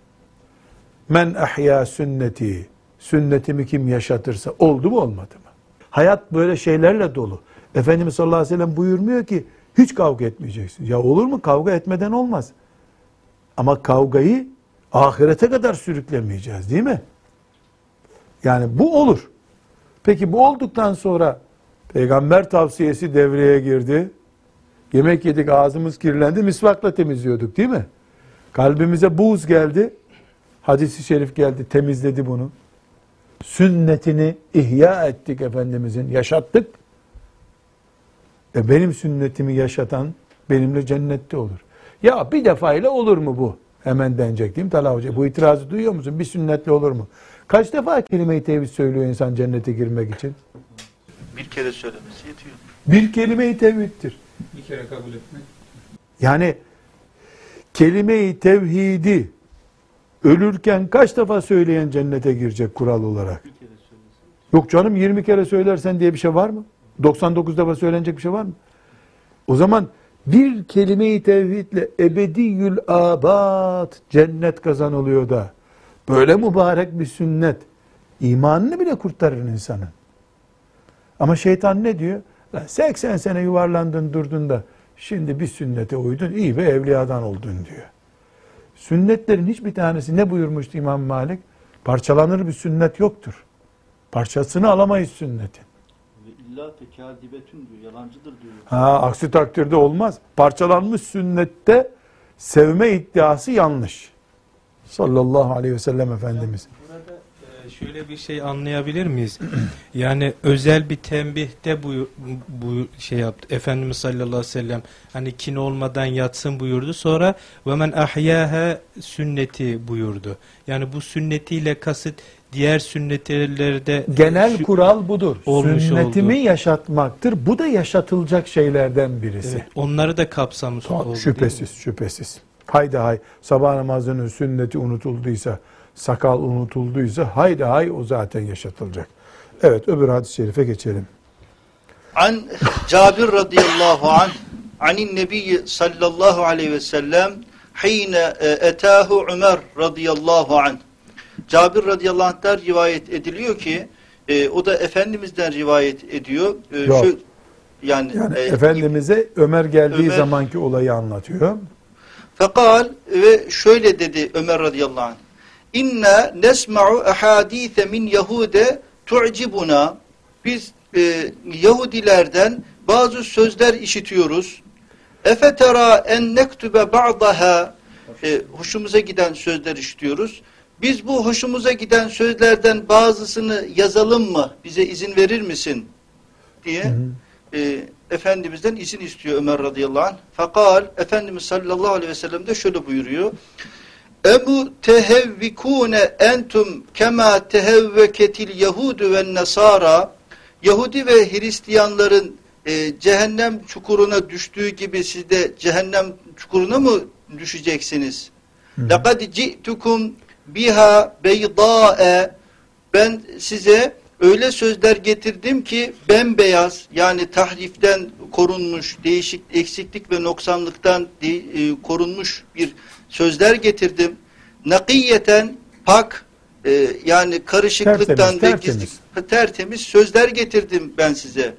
Speaker 2: Men ahya sünneti, sünnetimi kim yaşatırsa oldu mu olmadı mı? Hayat böyle şeylerle dolu. Efendimiz sallallahu aleyhi ve sellem buyurmuyor ki hiç kavga etmeyeceksin. Ya olur mu? Kavga etmeden olmaz. Ama kavgayı ahirete kadar sürüklemeyeceğiz değil mi? Yani bu olur. Peki bu olduktan sonra peygamber tavsiyesi devreye girdi. Yemek yedik ağzımız kirlendi misvakla temizliyorduk değil mi? Kalbimize buğz geldi. Hadisi şerif geldi temizledi bunu. Sünnetini ihya ettik Efendimizin yaşattık. E benim sünnetimi yaşatan benimle cennette olur. Ya bir defayla olur mu bu? Hemen denecek değil mi Talha Hoca? Bu itirazı duyuyor musun? Bir sünnetle olur mu? Kaç defa kelime-i tevhid söylüyor insan cennete girmek için?
Speaker 3: Bir kere söylemesi yetiyor.
Speaker 2: Bir kelime-i tevhiddir.
Speaker 7: Bir kere kabul etmek.
Speaker 2: Yani kelime-i tevhidi ölürken kaç defa söyleyen cennete girecek kural olarak? Yok canım 20 kere söylersen diye bir şey var mı? 99 defa söylenecek bir şey var mı? O zaman bir kelime-i tevhidle ebediyül abad cennet kazanılıyor da Böyle mübarek bir sünnet imanını bile kurtarır insanın. Ama şeytan ne diyor? Lan 80 sene yuvarlandın durdun da şimdi bir sünnete uydun iyi bir evliyadan oldun diyor. Sünnetlerin hiçbir tanesi ne buyurmuştu İmam Malik? Parçalanır bir sünnet yoktur. Parçasını alamayız sünnetin.
Speaker 3: Ve illa tekadibetün diyor, yalancıdır diyor.
Speaker 2: Ha, aksi takdirde olmaz. Parçalanmış sünnette sevme iddiası yanlış. Sallallahu aleyhi ve sellem Efendimiz.
Speaker 6: Şöyle bir şey anlayabilir miyiz? yani özel bir tembihte bu, bu şey yaptı. Efendimiz sallallahu aleyhi ve sellem hani kin olmadan yatsın buyurdu. Sonra ve men ahyaha sünneti buyurdu. Yani bu sünnetiyle kasıt diğer sünnetlerde
Speaker 2: Genel
Speaker 6: şu-
Speaker 2: kural budur. Sünnetimi
Speaker 6: oldu.
Speaker 2: yaşatmaktır. Bu da yaşatılacak şeylerden birisi.
Speaker 6: Evet, onları da kapsamış
Speaker 2: Ta-
Speaker 6: oldu.
Speaker 2: şüphesiz, şüphesiz. Haydi hay, sabah namazının sünneti unutulduysa, sakal unutulduysa, haydi hay o zaten yaşatılacak. Evet, öbür hadis-i şerife geçelim.
Speaker 3: An Cabir radıyallahu anh anin nebiyyi sallallahu aleyhi ve sellem hine e, etahu Ömer radıyallahu anh Cabir radıyallahu anh'tan rivayet ediliyor ki e, o da Efendimiz'den rivayet ediyor. E,
Speaker 2: Yok.
Speaker 3: şu, yani,
Speaker 2: Yani
Speaker 3: e,
Speaker 2: Efendimiz'e Ömer geldiği
Speaker 3: Ömer-
Speaker 2: zamanki olayı anlatıyor.
Speaker 3: Fekal ve şöyle dedi Ömer radıyallahu anh. İnna nesma'u ahadise min Yahude tu'cibuna. Biz e, Yahudilerden bazı sözler işitiyoruz. Efetera en nektübe ba'daha. E, hoşumuza giden sözler işitiyoruz. Biz bu hoşumuza giden sözlerden bazısını yazalım mı? Bize izin verir misin? diye
Speaker 2: Hı hı.
Speaker 3: e, Efendimiz'den izin istiyor Ömer radıyallahu anh. Fakal Efendimiz sallallahu aleyhi ve sellem de şöyle buyuruyor. Ebu tehevvikune entum kema tehevveketil Yahudu ve Nasara Yahudi ve Hristiyanların e, cehennem çukuruna düştüğü gibi siz de cehennem çukuruna mı düşeceksiniz? Lekad ci'tukum biha beydâe. Ben size öyle sözler getirdim ki bembeyaz yani tahriften korunmuş, değişik eksiklik ve noksanlıktan de, e, korunmuş bir sözler getirdim. Nakiyeten pak e, yani karışıklıktan
Speaker 2: Tertemiz,
Speaker 3: ve
Speaker 2: tertemiz.
Speaker 3: gizlik tertemiz sözler getirdim ben size.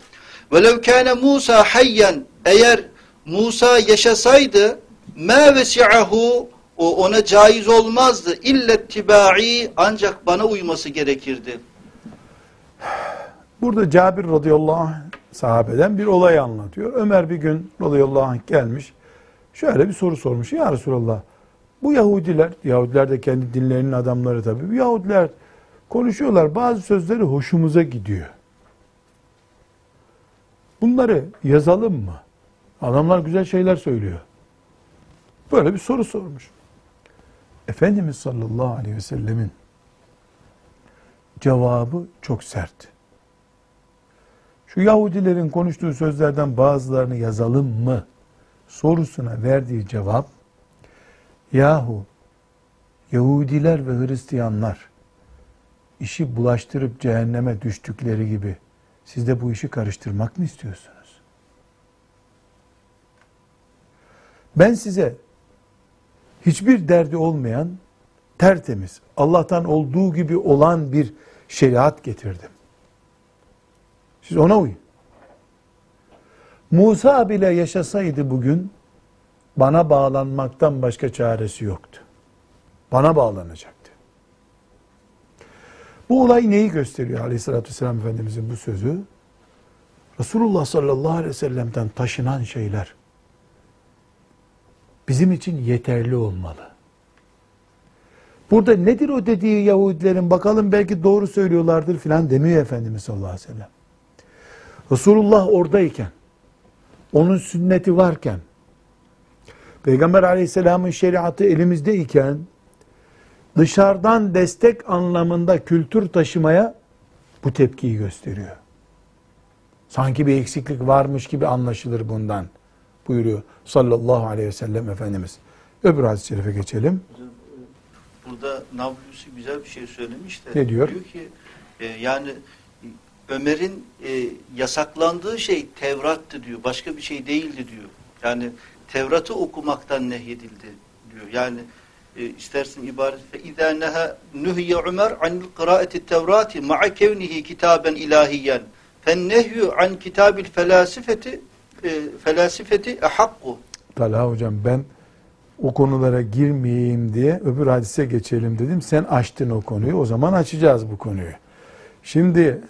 Speaker 3: Velev kâne Musa hayyen eğer Musa yaşasaydı mâ vesi'ahu o ona caiz olmazdı. İllet tibai ancak bana uyması gerekirdi.
Speaker 2: Burada Cabir radıyallahu anh sahabeden bir olay anlatıyor. Ömer bir gün radıyallahu anh gelmiş. Şöyle bir soru sormuş. Ya Resulallah bu Yahudiler, Yahudiler de kendi dinlerinin adamları tabii. Bu Yahudiler konuşuyorlar. Bazı sözleri hoşumuza gidiyor. Bunları yazalım mı? Adamlar güzel şeyler söylüyor. Böyle bir soru sormuş. Efendimiz sallallahu aleyhi ve sellemin cevabı çok sert. Şu Yahudilerin konuştuğu sözlerden bazılarını yazalım mı sorusuna verdiği cevap yahu Yahudiler ve Hristiyanlar işi bulaştırıp cehenneme düştükleri gibi siz de bu işi karıştırmak mı istiyorsunuz? Ben size hiçbir derdi olmayan, tertemiz, Allah'tan olduğu gibi olan bir şeriat getirdim. Siz ona uyun. Musa bile yaşasaydı bugün bana bağlanmaktan başka çaresi yoktu. Bana bağlanacaktı. Bu olay neyi gösteriyor aleyhissalatü vesselam Efendimizin bu sözü? Resulullah sallallahu aleyhi ve sellem'den taşınan şeyler bizim için yeterli olmalı. Burada nedir o dediği Yahudilerin bakalım belki doğru söylüyorlardır filan demiyor Efendimiz sallallahu aleyhi ve sellem. Resulullah oradayken, onun sünneti varken, Peygamber aleyhisselamın şeriatı elimizdeyken, dışarıdan destek anlamında kültür taşımaya bu tepkiyi gösteriyor. Sanki bir eksiklik varmış gibi anlaşılır bundan buyuruyor sallallahu aleyhi ve sellem Efendimiz. Öbür hadis-i şerife geçelim.
Speaker 3: Burada Nablusi güzel bir şey söylemiş de.
Speaker 2: Ne diyor?
Speaker 3: Diyor ki e, yani Ömer'in e, yasaklandığı şey Tevrat'tı diyor. Başka bir şey değildi diyor. Yani Tevrat'ı okumaktan nehyedildi diyor. Yani e, istersin ibaret fe izâ neha nuhiye Ömer anil kıraati tevrati ma'a kevnihi kitaben ilahiyen fennehyu an kitabil felasifeti e, felasifeti ehakku
Speaker 2: Talha hocam ben o konulara girmeyeyim diye öbür hadise geçelim dedim. Sen açtın o konuyu. O zaman açacağız bu konuyu. Şimdi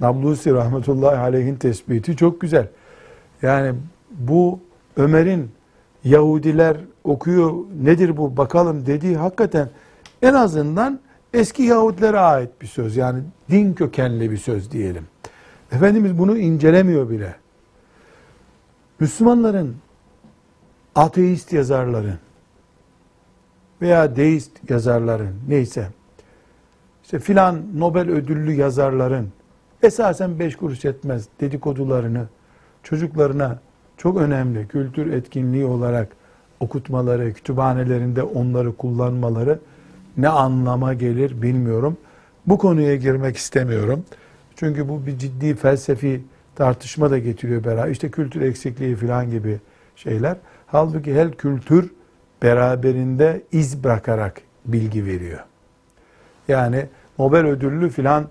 Speaker 2: Nablusi rahmetullahi aleyhin tespiti çok güzel. Yani bu Ömer'in Yahudiler okuyor nedir bu bakalım dediği hakikaten en azından eski Yahudilere ait bir söz. Yani din kökenli bir söz diyelim. Efendimiz bunu incelemiyor bile. Müslümanların ateist yazarların veya deist yazarların neyse işte filan Nobel ödüllü yazarların esasen beş kuruş etmez dedikodularını çocuklarına çok önemli kültür etkinliği olarak okutmaları, kütüphanelerinde onları kullanmaları ne anlama gelir bilmiyorum. Bu konuya girmek istemiyorum. Çünkü bu bir ciddi felsefi tartışma da getiriyor beraber. İşte kültür eksikliği falan gibi şeyler. Halbuki her kültür beraberinde iz bırakarak bilgi veriyor. Yani Nobel ödüllü filan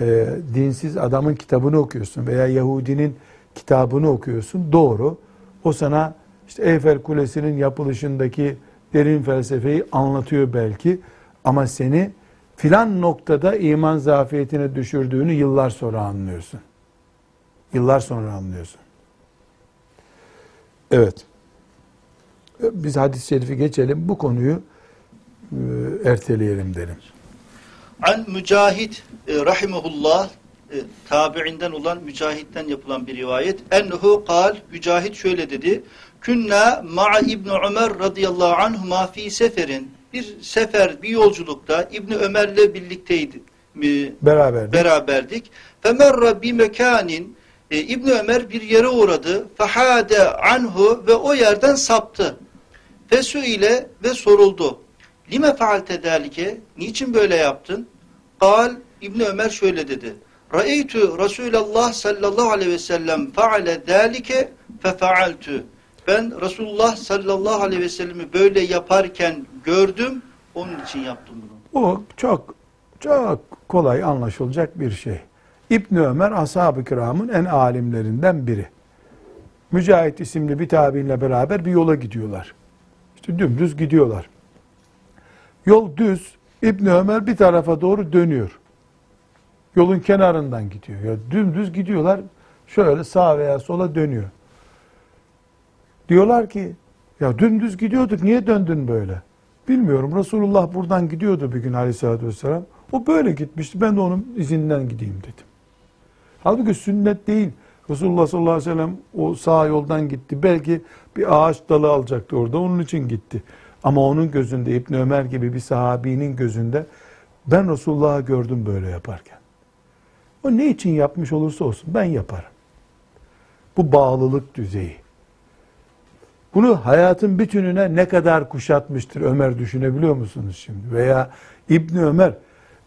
Speaker 2: e, dinsiz adamın kitabını okuyorsun veya Yahudinin kitabını okuyorsun. Doğru. O sana işte Eyfel Kulesi'nin yapılışındaki derin felsefeyi anlatıyor belki. Ama seni filan noktada iman zafiyetine düşürdüğünü yıllar sonra anlıyorsun. Yıllar sonra anlıyorsun. Evet. Biz hadis-i şerifi geçelim. Bu konuyu e, erteleyelim derim.
Speaker 3: An Mücahit e, rahimehullah e, tabi'inden olan Mücahit'ten yapılan bir rivayet. Ennehu kal Mücahit şöyle dedi. Künna ma'a İbn Ömer radıyallahu anhuma fi seferin. Bir sefer, bir yolculukta İbn Ömer'le birlikteydi. E,
Speaker 2: Beraber.
Speaker 3: beraberdik. Femerra bi mekanin e, İbn Ömer bir yere uğradı. Fahade anhu ve o yerden saptı. Fesu ile ve soruldu. Lime faalte dalike? Niçin böyle yaptın? Kal İbn Ömer şöyle dedi. Ra'eytu Resulullah sallallahu aleyhi ve sellem faale dalike fefaaltu. Ben Resulullah sallallahu aleyhi ve sellemi böyle yaparken gördüm. Onun için yaptım bunu.
Speaker 2: Bu çok çok kolay anlaşılacak bir şey. İbn Ömer ashab-ı kiramın en alimlerinden biri. Mücahit isimli bir tabiinle beraber bir yola gidiyorlar. İşte dümdüz gidiyorlar. Yol düz. İbn Ömer bir tarafa doğru dönüyor. Yolun kenarından gidiyor. Ya dümdüz gidiyorlar. Şöyle sağa veya sola dönüyor. Diyorlar ki ya dümdüz gidiyorduk niye döndün böyle? Bilmiyorum. Resulullah buradan gidiyordu bir gün aleyhissalatü vesselam. O böyle gitmişti. Ben de onun izinden gideyim dedim. Halbuki sünnet değil. Resulullah sallallahu aleyhi ve sellem o sağ yoldan gitti. Belki bir ağaç dalı alacaktı orada. Onun için gitti. Ama onun gözünde İbn Ömer gibi bir sahabinin gözünde ben Resulullah'ı gördüm böyle yaparken. O ne için yapmış olursa olsun ben yaparım. Bu bağlılık düzeyi. Bunu hayatın bütününe ne kadar kuşatmıştır Ömer düşünebiliyor musunuz şimdi? Veya İbni Ömer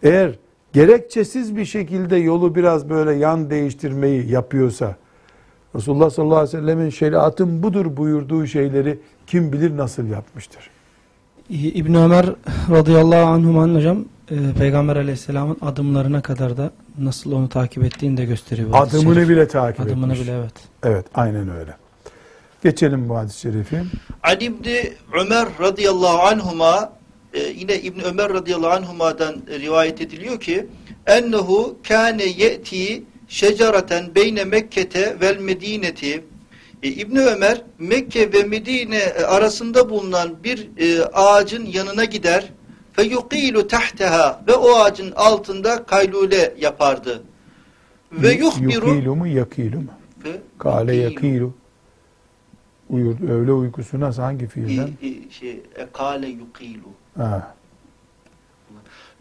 Speaker 2: eğer gerekçesiz bir şekilde yolu biraz böyle yan değiştirmeyi yapıyorsa Resulullah sallallahu aleyhi ve sellemin şeriatın budur buyurduğu şeyleri kim bilir nasıl yapmıştır.
Speaker 5: İbn Ömer radıyallahu anhuman hocam e, Peygamber aleyhisselamın adımlarına kadar da nasıl onu takip ettiğini de gösteriyor.
Speaker 2: Adımını
Speaker 5: şerif.
Speaker 2: bile takip
Speaker 5: Adımını
Speaker 2: etmiş.
Speaker 5: bile evet.
Speaker 2: Evet aynen öyle. Geçelim bu hadis-i şerifi.
Speaker 3: Ali İbni Ömer radıyallahu anhuma e, yine İbni Ömer radıyallahu anhuma'dan rivayet ediliyor ki ennehu kâne ye'ti şecereten beyne Mekke'te vel Medineti e, İbni Ömer Mekke ve Medine e, arasında bulunan bir e, ağacın yanına gider fe yuqilu tahteha ve o ağacın altında kaylule yapardı. Ve yuhbiru
Speaker 2: Yukilu mu yakilu mu?
Speaker 3: Ve
Speaker 2: Kale
Speaker 3: yuqilu.
Speaker 2: yakilu. Uyur, öğle uykusu nasıl hangi fiilden?
Speaker 3: i- şey, e, kale yuqilu.
Speaker 2: Ha.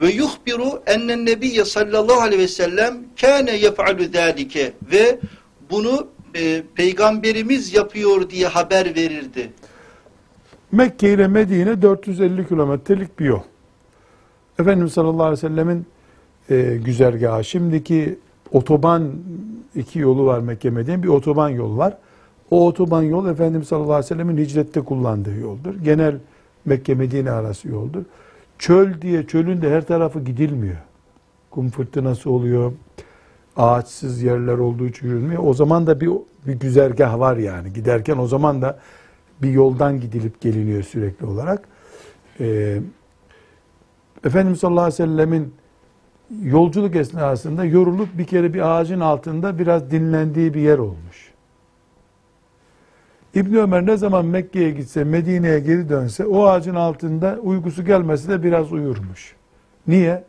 Speaker 3: Ve yuhbiru ennen nebiyye sallallahu aleyhi ve sellem kâne yef'alu zâlike ve bunu e, peygamberimiz yapıyor diye haber verirdi.
Speaker 2: Mekke ile Medine 450 kilometrelik bir yol. Efendimiz sallallahu aleyhi ve sellemin e, güzergahı. Şimdiki otoban iki yolu var Mekke Medine. Bir otoban yol var. O otoban yol Efendimiz sallallahu aleyhi ve sellemin hicrette kullandığı yoldur. Genel Mekke Medine arası yoldur. Çöl diye çölün de her tarafı gidilmiyor. Kum fırtınası oluyor. Ağaçsız yerler olduğu için yürünmüyor. O zaman da bir, bir güzergah var yani. Giderken o zaman da bir yoldan gidilip geliniyor sürekli olarak. Ee, Efendimiz sallallahu aleyhi ve sellemin yolculuk esnasında yorulup bir kere bir ağacın altında biraz dinlendiği bir yer olmuş. İbn Ömer ne zaman Mekke'ye gitse, Medine'ye geri dönse o ağacın altında uykusu gelmesi de biraz uyurmuş. Niye?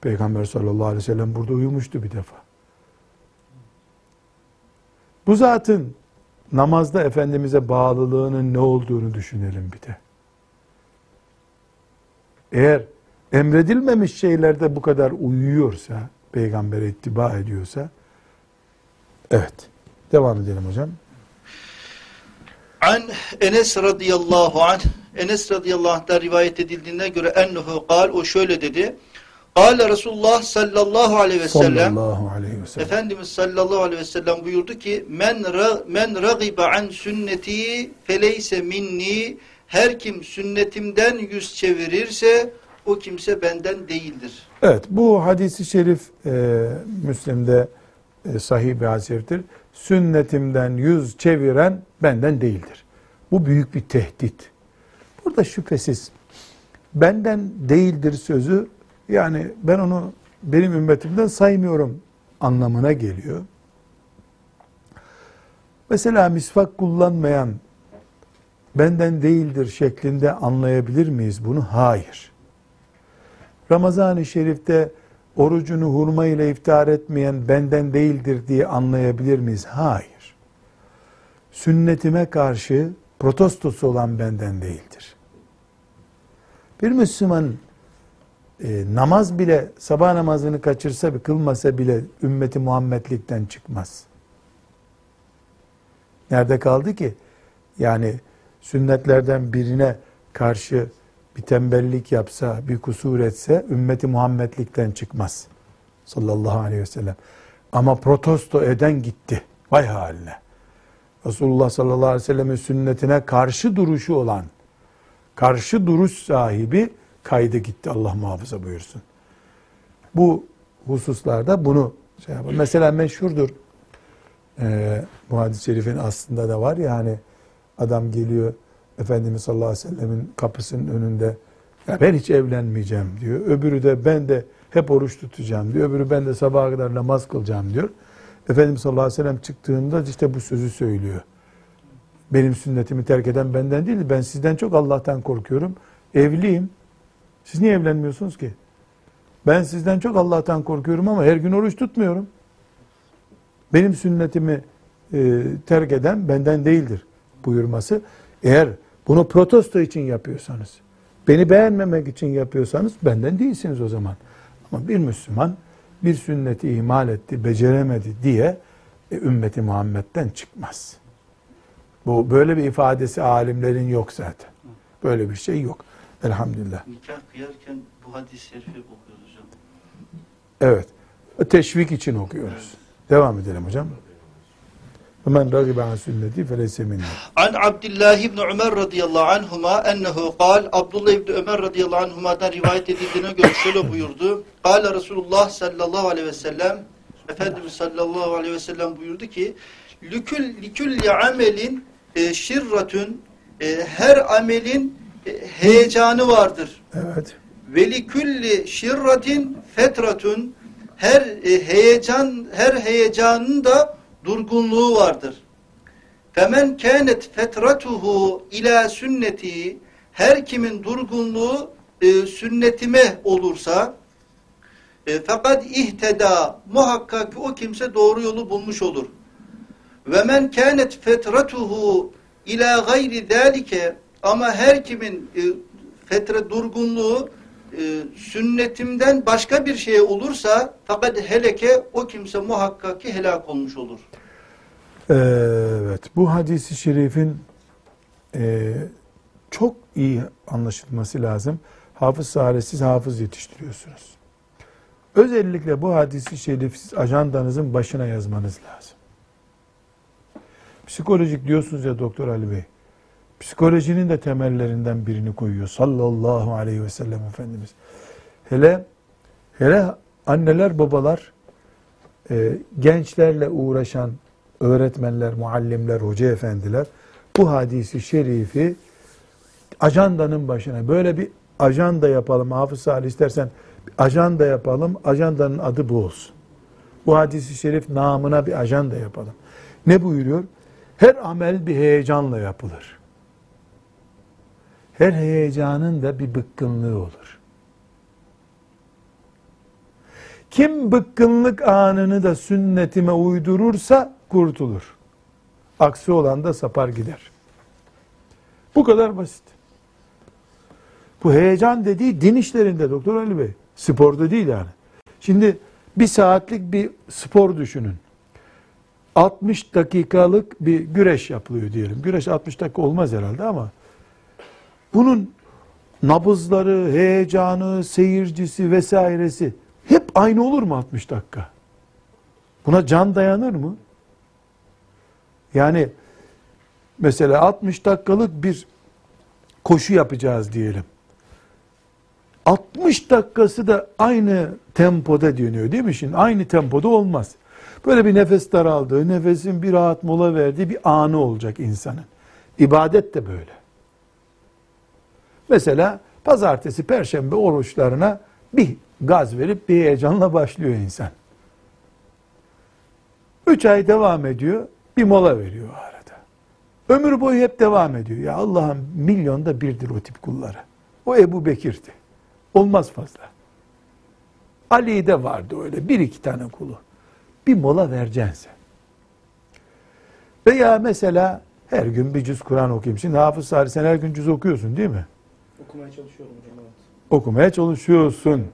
Speaker 2: Peygamber sallallahu aleyhi ve sellem burada uyumuştu bir defa. Bu zatın namazda Efendimiz'e bağlılığının ne olduğunu düşünelim bir de. Eğer emredilmemiş şeylerde bu kadar uyuyorsa, peygambere ittiba ediyorsa, evet. Devam edelim hocam.
Speaker 3: An Enes radıyallahu anh Enes radıyallahu anh'tan rivayet edildiğine göre ennehu kal o şöyle dedi. Kale Resulullah sallallahu aleyhi ve sellem
Speaker 2: Sallallahu aleyhi ve sellem.
Speaker 3: Efendimiz sallallahu aleyhi ve sellem buyurdu ki men ra, men ragibe an sünneti feleyse minni her kim sünnetimden yüz çevirirse o kimse benden değildir.
Speaker 2: Evet bu hadisi şerif e, Müslim'de e, sahih bir şeriftir. Sünnetimden yüz çeviren benden değildir. Bu büyük bir tehdit. Burada şüphesiz benden değildir sözü yani ben onu benim ümmetimden saymıyorum anlamına geliyor. Mesela misvak kullanmayan benden değildir şeklinde anlayabilir miyiz bunu? Hayır. Ramazan-ı Şerif'te orucunu hurma ile iftar etmeyen benden değildir diye anlayabilir miyiz? Hayır. Sünnetime karşı protestosu olan benden değildir. Bir Müslüman e, namaz bile sabah namazını kaçırsa kılmasa bile ümmeti Muhammedlikten çıkmaz. Nerede kaldı ki? Yani sünnetlerden birine karşı bir tembellik yapsa, bir kusur etse ümmeti Muhammedlikten çıkmaz. Sallallahu aleyhi ve sellem. Ama protesto eden gitti. Vay haline. Resulullah sallallahu aleyhi ve sellemin sünnetine karşı duruşu olan, karşı duruş sahibi kaydı gitti. Allah muhafaza buyursun. Bu hususlarda bunu şey yapar. Mesela meşhurdur. Ee, bu hadis-i şerifin aslında da var ya hani adam geliyor Efendimiz sallallahu aleyhi ve sellemin kapısının önünde ya ben hiç evlenmeyeceğim diyor. Öbürü de ben de hep oruç tutacağım diyor. Öbürü ben de sabaha kadar namaz kılacağım diyor. Efendimiz sallallahu aleyhi ve sellem çıktığında işte bu sözü söylüyor. Benim sünnetimi terk eden benden değil, ben sizden çok Allah'tan korkuyorum. Evliyim. Siz niye evlenmiyorsunuz ki? Ben sizden çok Allah'tan korkuyorum ama her gün oruç tutmuyorum. Benim sünnetimi e, terk eden benden değildir buyurması. Eğer bunu protesto için yapıyorsanız, beni beğenmemek için yapıyorsanız benden değilsiniz o zaman. Ama bir Müslüman bir sünneti ihmal etti, beceremedi diye e, ümmeti Muhammed'den çıkmaz. Bu böyle bir ifadesi alimlerin yok zaten. Böyle bir şey yok. Elhamdülillah.
Speaker 3: Nikah kıyarken bu hadis-i şerifi okuyoruz hocam.
Speaker 2: Evet. Teşvik için okuyoruz. Devam edelim hocam. Men ragibe an sünneti feleyse minni.
Speaker 3: An Abdullah ibn Ömer radıyallahu anhuma ennehu kal Abdullah ibn Ömer radıyallahu anhuma'dan rivayet edildiğine göre şöyle buyurdu. Kale Resulullah sallallahu aleyhi ve sellem Efendimiz sallallahu aleyhi ve sellem buyurdu ki Lükül likülli amelin e, şirratün e, her amelin heyecanı vardır.
Speaker 2: Evet.
Speaker 3: Ve likülli şirratin fetratun her e, heyecan her heyecanın da durgunluğu vardır. Femen kânet fetratuhu ila sünneti her kimin durgunluğu e, sünnetime olursa e, fakat ihteda muhakkak ki o kimse doğru yolu bulmuş olur. Ve men kânet fetratuhu ila gayri zâlike ama her kimin e, fetre durgunluğu e, sünnetimden başka bir şeye olursa fakat heleke o kimse muhakkak ki helak olmuş olur.
Speaker 2: Evet. Bu hadisi şerifin e, çok iyi anlaşılması lazım. Hafız Sare siz hafız yetiştiriyorsunuz. Özellikle bu hadisi şerifi siz ajandanızın başına yazmanız lazım. Psikolojik diyorsunuz ya Doktor Ali Bey. Psikolojinin de temellerinden birini koyuyor sallallahu aleyhi ve sellem Efendimiz. Hele hele anneler babalar e, gençlerle uğraşan öğretmenler, muallimler, hoca efendiler bu hadisi şerifi ajandanın başına böyle bir ajanda yapalım. Hafız Salih istersen ajanda yapalım. Ajandanın adı bu olsun. Bu hadisi şerif namına bir ajanda yapalım. Ne buyuruyor? Her amel bir heyecanla yapılır. Her heyecanın da bir bıkkınlığı olur. Kim bıkkınlık anını da sünnetime uydurursa kurtulur. Aksi olan da sapar gider. Bu kadar basit. Bu heyecan dediği din işlerinde Doktor Ali Bey. Sporda değil yani. Şimdi bir saatlik bir spor düşünün. 60 dakikalık bir güreş yapılıyor diyelim. Güreş 60 dakika olmaz herhalde ama bunun nabızları, heyecanı, seyircisi vesairesi hep aynı olur mu 60 dakika? Buna can dayanır mı? Yani mesela 60 dakikalık bir koşu yapacağız diyelim. 60 dakikası da aynı tempoda dönüyor değil mi şimdi? Aynı tempoda olmaz. Böyle bir nefes daraldığı, nefesin bir rahat mola verdiği bir anı olacak insanın. İbadet de böyle. Mesela pazartesi, perşembe oruçlarına bir gaz verip bir heyecanla başlıyor insan. Üç ay devam ediyor, bir mola veriyor arada. Ömür boyu hep devam ediyor. Ya Allah'ın milyonda birdir o tip kulları. O Ebu Bekir'di. Olmaz fazla. Ali'de vardı öyle bir iki tane kulu. Bir mola vereceksin sen. Veya mesela her gün bir cüz Kur'an okuyayım. Şimdi Hafız Salih sen her gün cüz okuyorsun değil mi?
Speaker 5: Okumaya çalışıyorum hocam evet.
Speaker 2: Okumaya çalışıyorsun.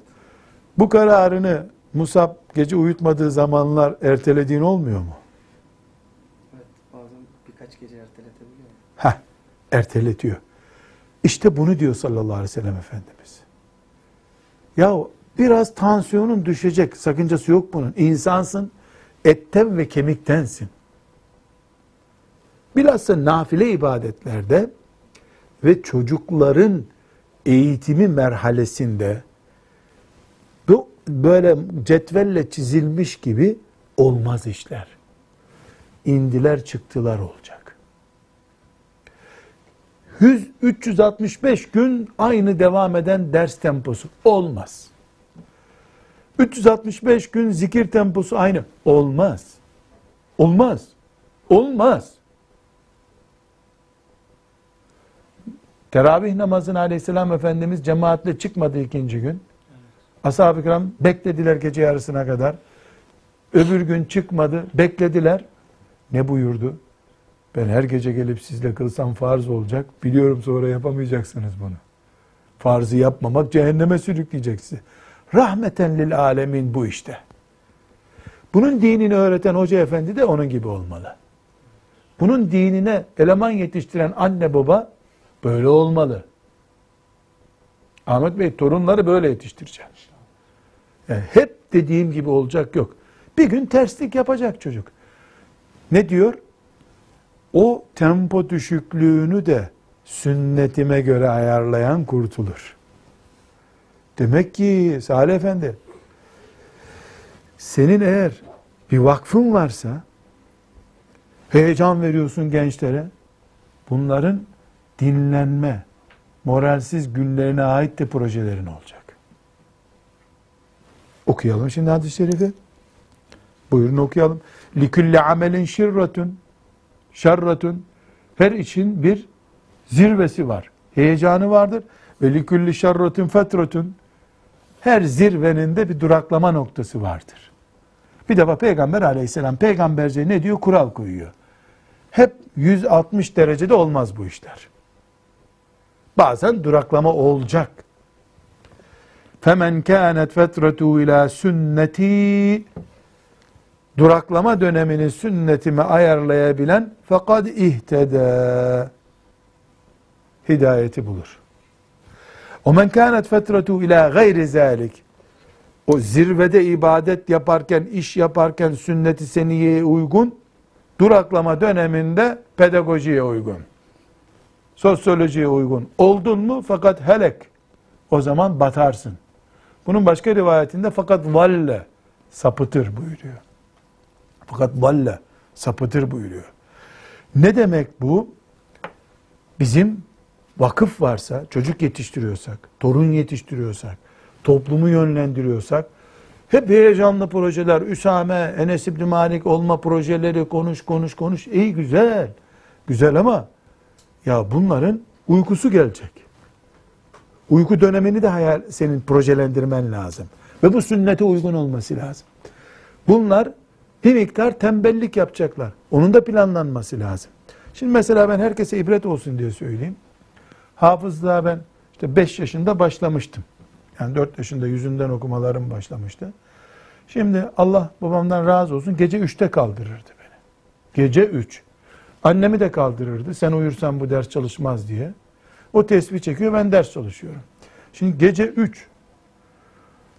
Speaker 2: Bu kararını Musab gece uyutmadığı zamanlar ertelediğin olmuyor mu?
Speaker 5: Evet bazen birkaç gece erteletebiliyor.
Speaker 2: Heh, erteletiyor. İşte bunu diyor sallallahu aleyhi ve sellem Efendimiz. Ya biraz tansiyonun düşecek, sakıncası yok bunun. İnsansın, etten ve kemiktensin. Bilhassa nafile ibadetlerde ve çocukların eğitimi merhalesinde bu böyle cetvelle çizilmiş gibi olmaz işler. İndiler çıktılar olacak. 100 365 gün aynı devam eden ders temposu olmaz. 365 gün zikir temposu aynı olmaz. Olmaz. Olmaz. Teravih namazına aleyhisselam Efendimiz cemaatle çıkmadı ikinci gün. Ashab-ı kiram beklediler gece yarısına kadar. Öbür gün çıkmadı, beklediler. Ne buyurdu? Ben her gece gelip sizle kılsam farz olacak. Biliyorum sonra yapamayacaksınız bunu. Farzı yapmamak cehenneme sürükleyecek sizi. Rahmeten lil alemin bu işte. Bunun dinini öğreten hoca efendi de onun gibi olmalı. Bunun dinine eleman yetiştiren anne baba böyle olmalı. Ahmet Bey torunları böyle yetiştireceğim. Yani hep dediğim gibi olacak yok. Bir gün terslik yapacak çocuk. Ne diyor? O tempo düşüklüğünü de sünnetime göre ayarlayan kurtulur. Demek ki Salih Efendi senin eğer bir vakfın varsa heyecan veriyorsun gençlere bunların dinlenme moralsiz günlerine ait de projelerin olacak. Okuyalım şimdi hadis-i şerifi. Buyurun okuyalım. Likulli amelin şirratun şerratun her için bir zirvesi var. Heyecanı vardır. Ve likulli şerratun fetratun her zirvenin de bir duraklama noktası vardır. Bir defa Peygamber aleyhisselam peygamberce ne diyor? Kural koyuyor. Hep 160 derecede olmaz bu işler. Bazen duraklama olacak. Femen kânet fetretu ila sünneti duraklama dönemini sünnetime ayarlayabilen fakat ihteda hidayeti bulur. O men kânet fetretu ila gayri zalik o zirvede ibadet yaparken, iş yaparken sünneti seniyeye uygun, duraklama döneminde pedagojiye uygun. Sosyolojiye uygun oldun mu fakat helek o zaman batarsın. Bunun başka rivayetinde fakat valle sapıtır buyuruyor. Fakat valle sapıtır buyuruyor. Ne demek bu? Bizim vakıf varsa, çocuk yetiştiriyorsak, torun yetiştiriyorsak, toplumu yönlendiriyorsak, hep heyecanlı projeler, Üsame, Enes İbni Malik olma projeleri, konuş, konuş, konuş. İyi güzel, güzel ama ya bunların uykusu gelecek. Uyku dönemini de hayal, senin projelendirmen lazım. Ve bu sünnete uygun olması lazım. Bunlar bir miktar tembellik yapacaklar. Onun da planlanması lazım. Şimdi mesela ben herkese ibret olsun diye söyleyeyim. Hafızlığa ben işte 5 yaşında başlamıştım. Yani 4 yaşında yüzünden okumalarım başlamıştı. Şimdi Allah babamdan razı olsun gece 3'te kaldırırdı beni. Gece 3. Annemi de kaldırırdı. Sen uyursan bu ders çalışmaz diye. O tesbih çekiyor ben ders çalışıyorum. Şimdi gece 3.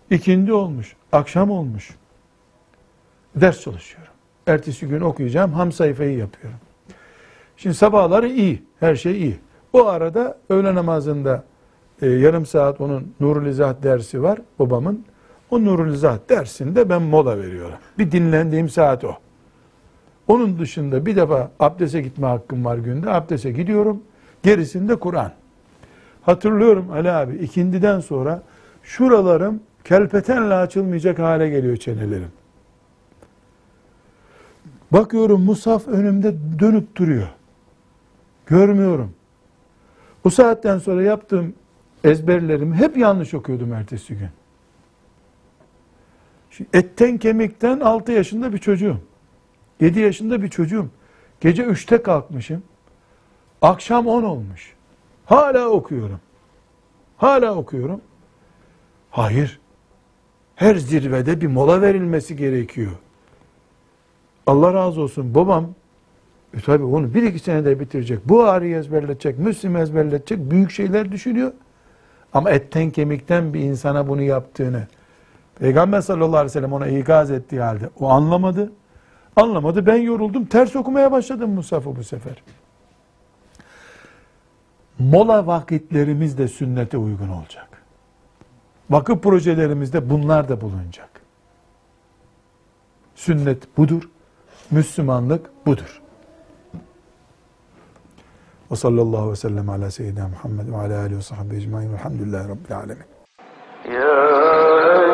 Speaker 2: ikindi olmuş. Akşam olmuş. Ders çalışıyorum. Ertesi gün okuyacağım. Ham sayfayı yapıyorum. Şimdi sabahları iyi. Her şey iyi. O arada öğle namazında e, yarım saat onun Nurul İzah dersi var babamın. O Nurul İzah dersinde ben mola veriyorum. Bir dinlendiğim saat o. Onun dışında bir defa abdese gitme hakkım var günde. Abdese gidiyorum. Gerisinde Kur'an. Hatırlıyorum Ali abi ikindiden sonra şuralarım kelpetenle açılmayacak hale geliyor çenelerim. Bakıyorum musaf önümde dönüp duruyor. Görmüyorum. Bu saatten sonra yaptığım ezberlerimi hep yanlış okuyordum ertesi gün. Şimdi etten kemikten 6 yaşında bir çocuğum. 7 yaşında bir çocuğum. Gece 3'te kalkmışım. Akşam 10 olmuş. Hala okuyorum. Hala okuyorum. Hayır. Her zirvede bir mola verilmesi gerekiyor. Allah razı olsun babam e tabi onu bir iki senede bitirecek. Buhari'yi ezberletecek, Müslim ezberletecek, büyük şeyler düşünüyor. Ama etten kemikten bir insana bunu yaptığını Peygamber sallallahu aleyhi ve sellem ona ikaz ettiği halde o anlamadı. Anlamadı. Ben yoruldum. Ters okumaya başladım Musaf'ı bu sefer. Mola vakitlerimiz de sünnete uygun olacak. Vakıf projelerimizde bunlar da bulunacak. Sünnet budur. Müslümanlık budur. Ve sallallahu ve sellem ala seyyidina Muhammed ve ala alihi ve sahbihi ecmaîn. Elhamdülillahi rabbil alemin.
Speaker 1: يا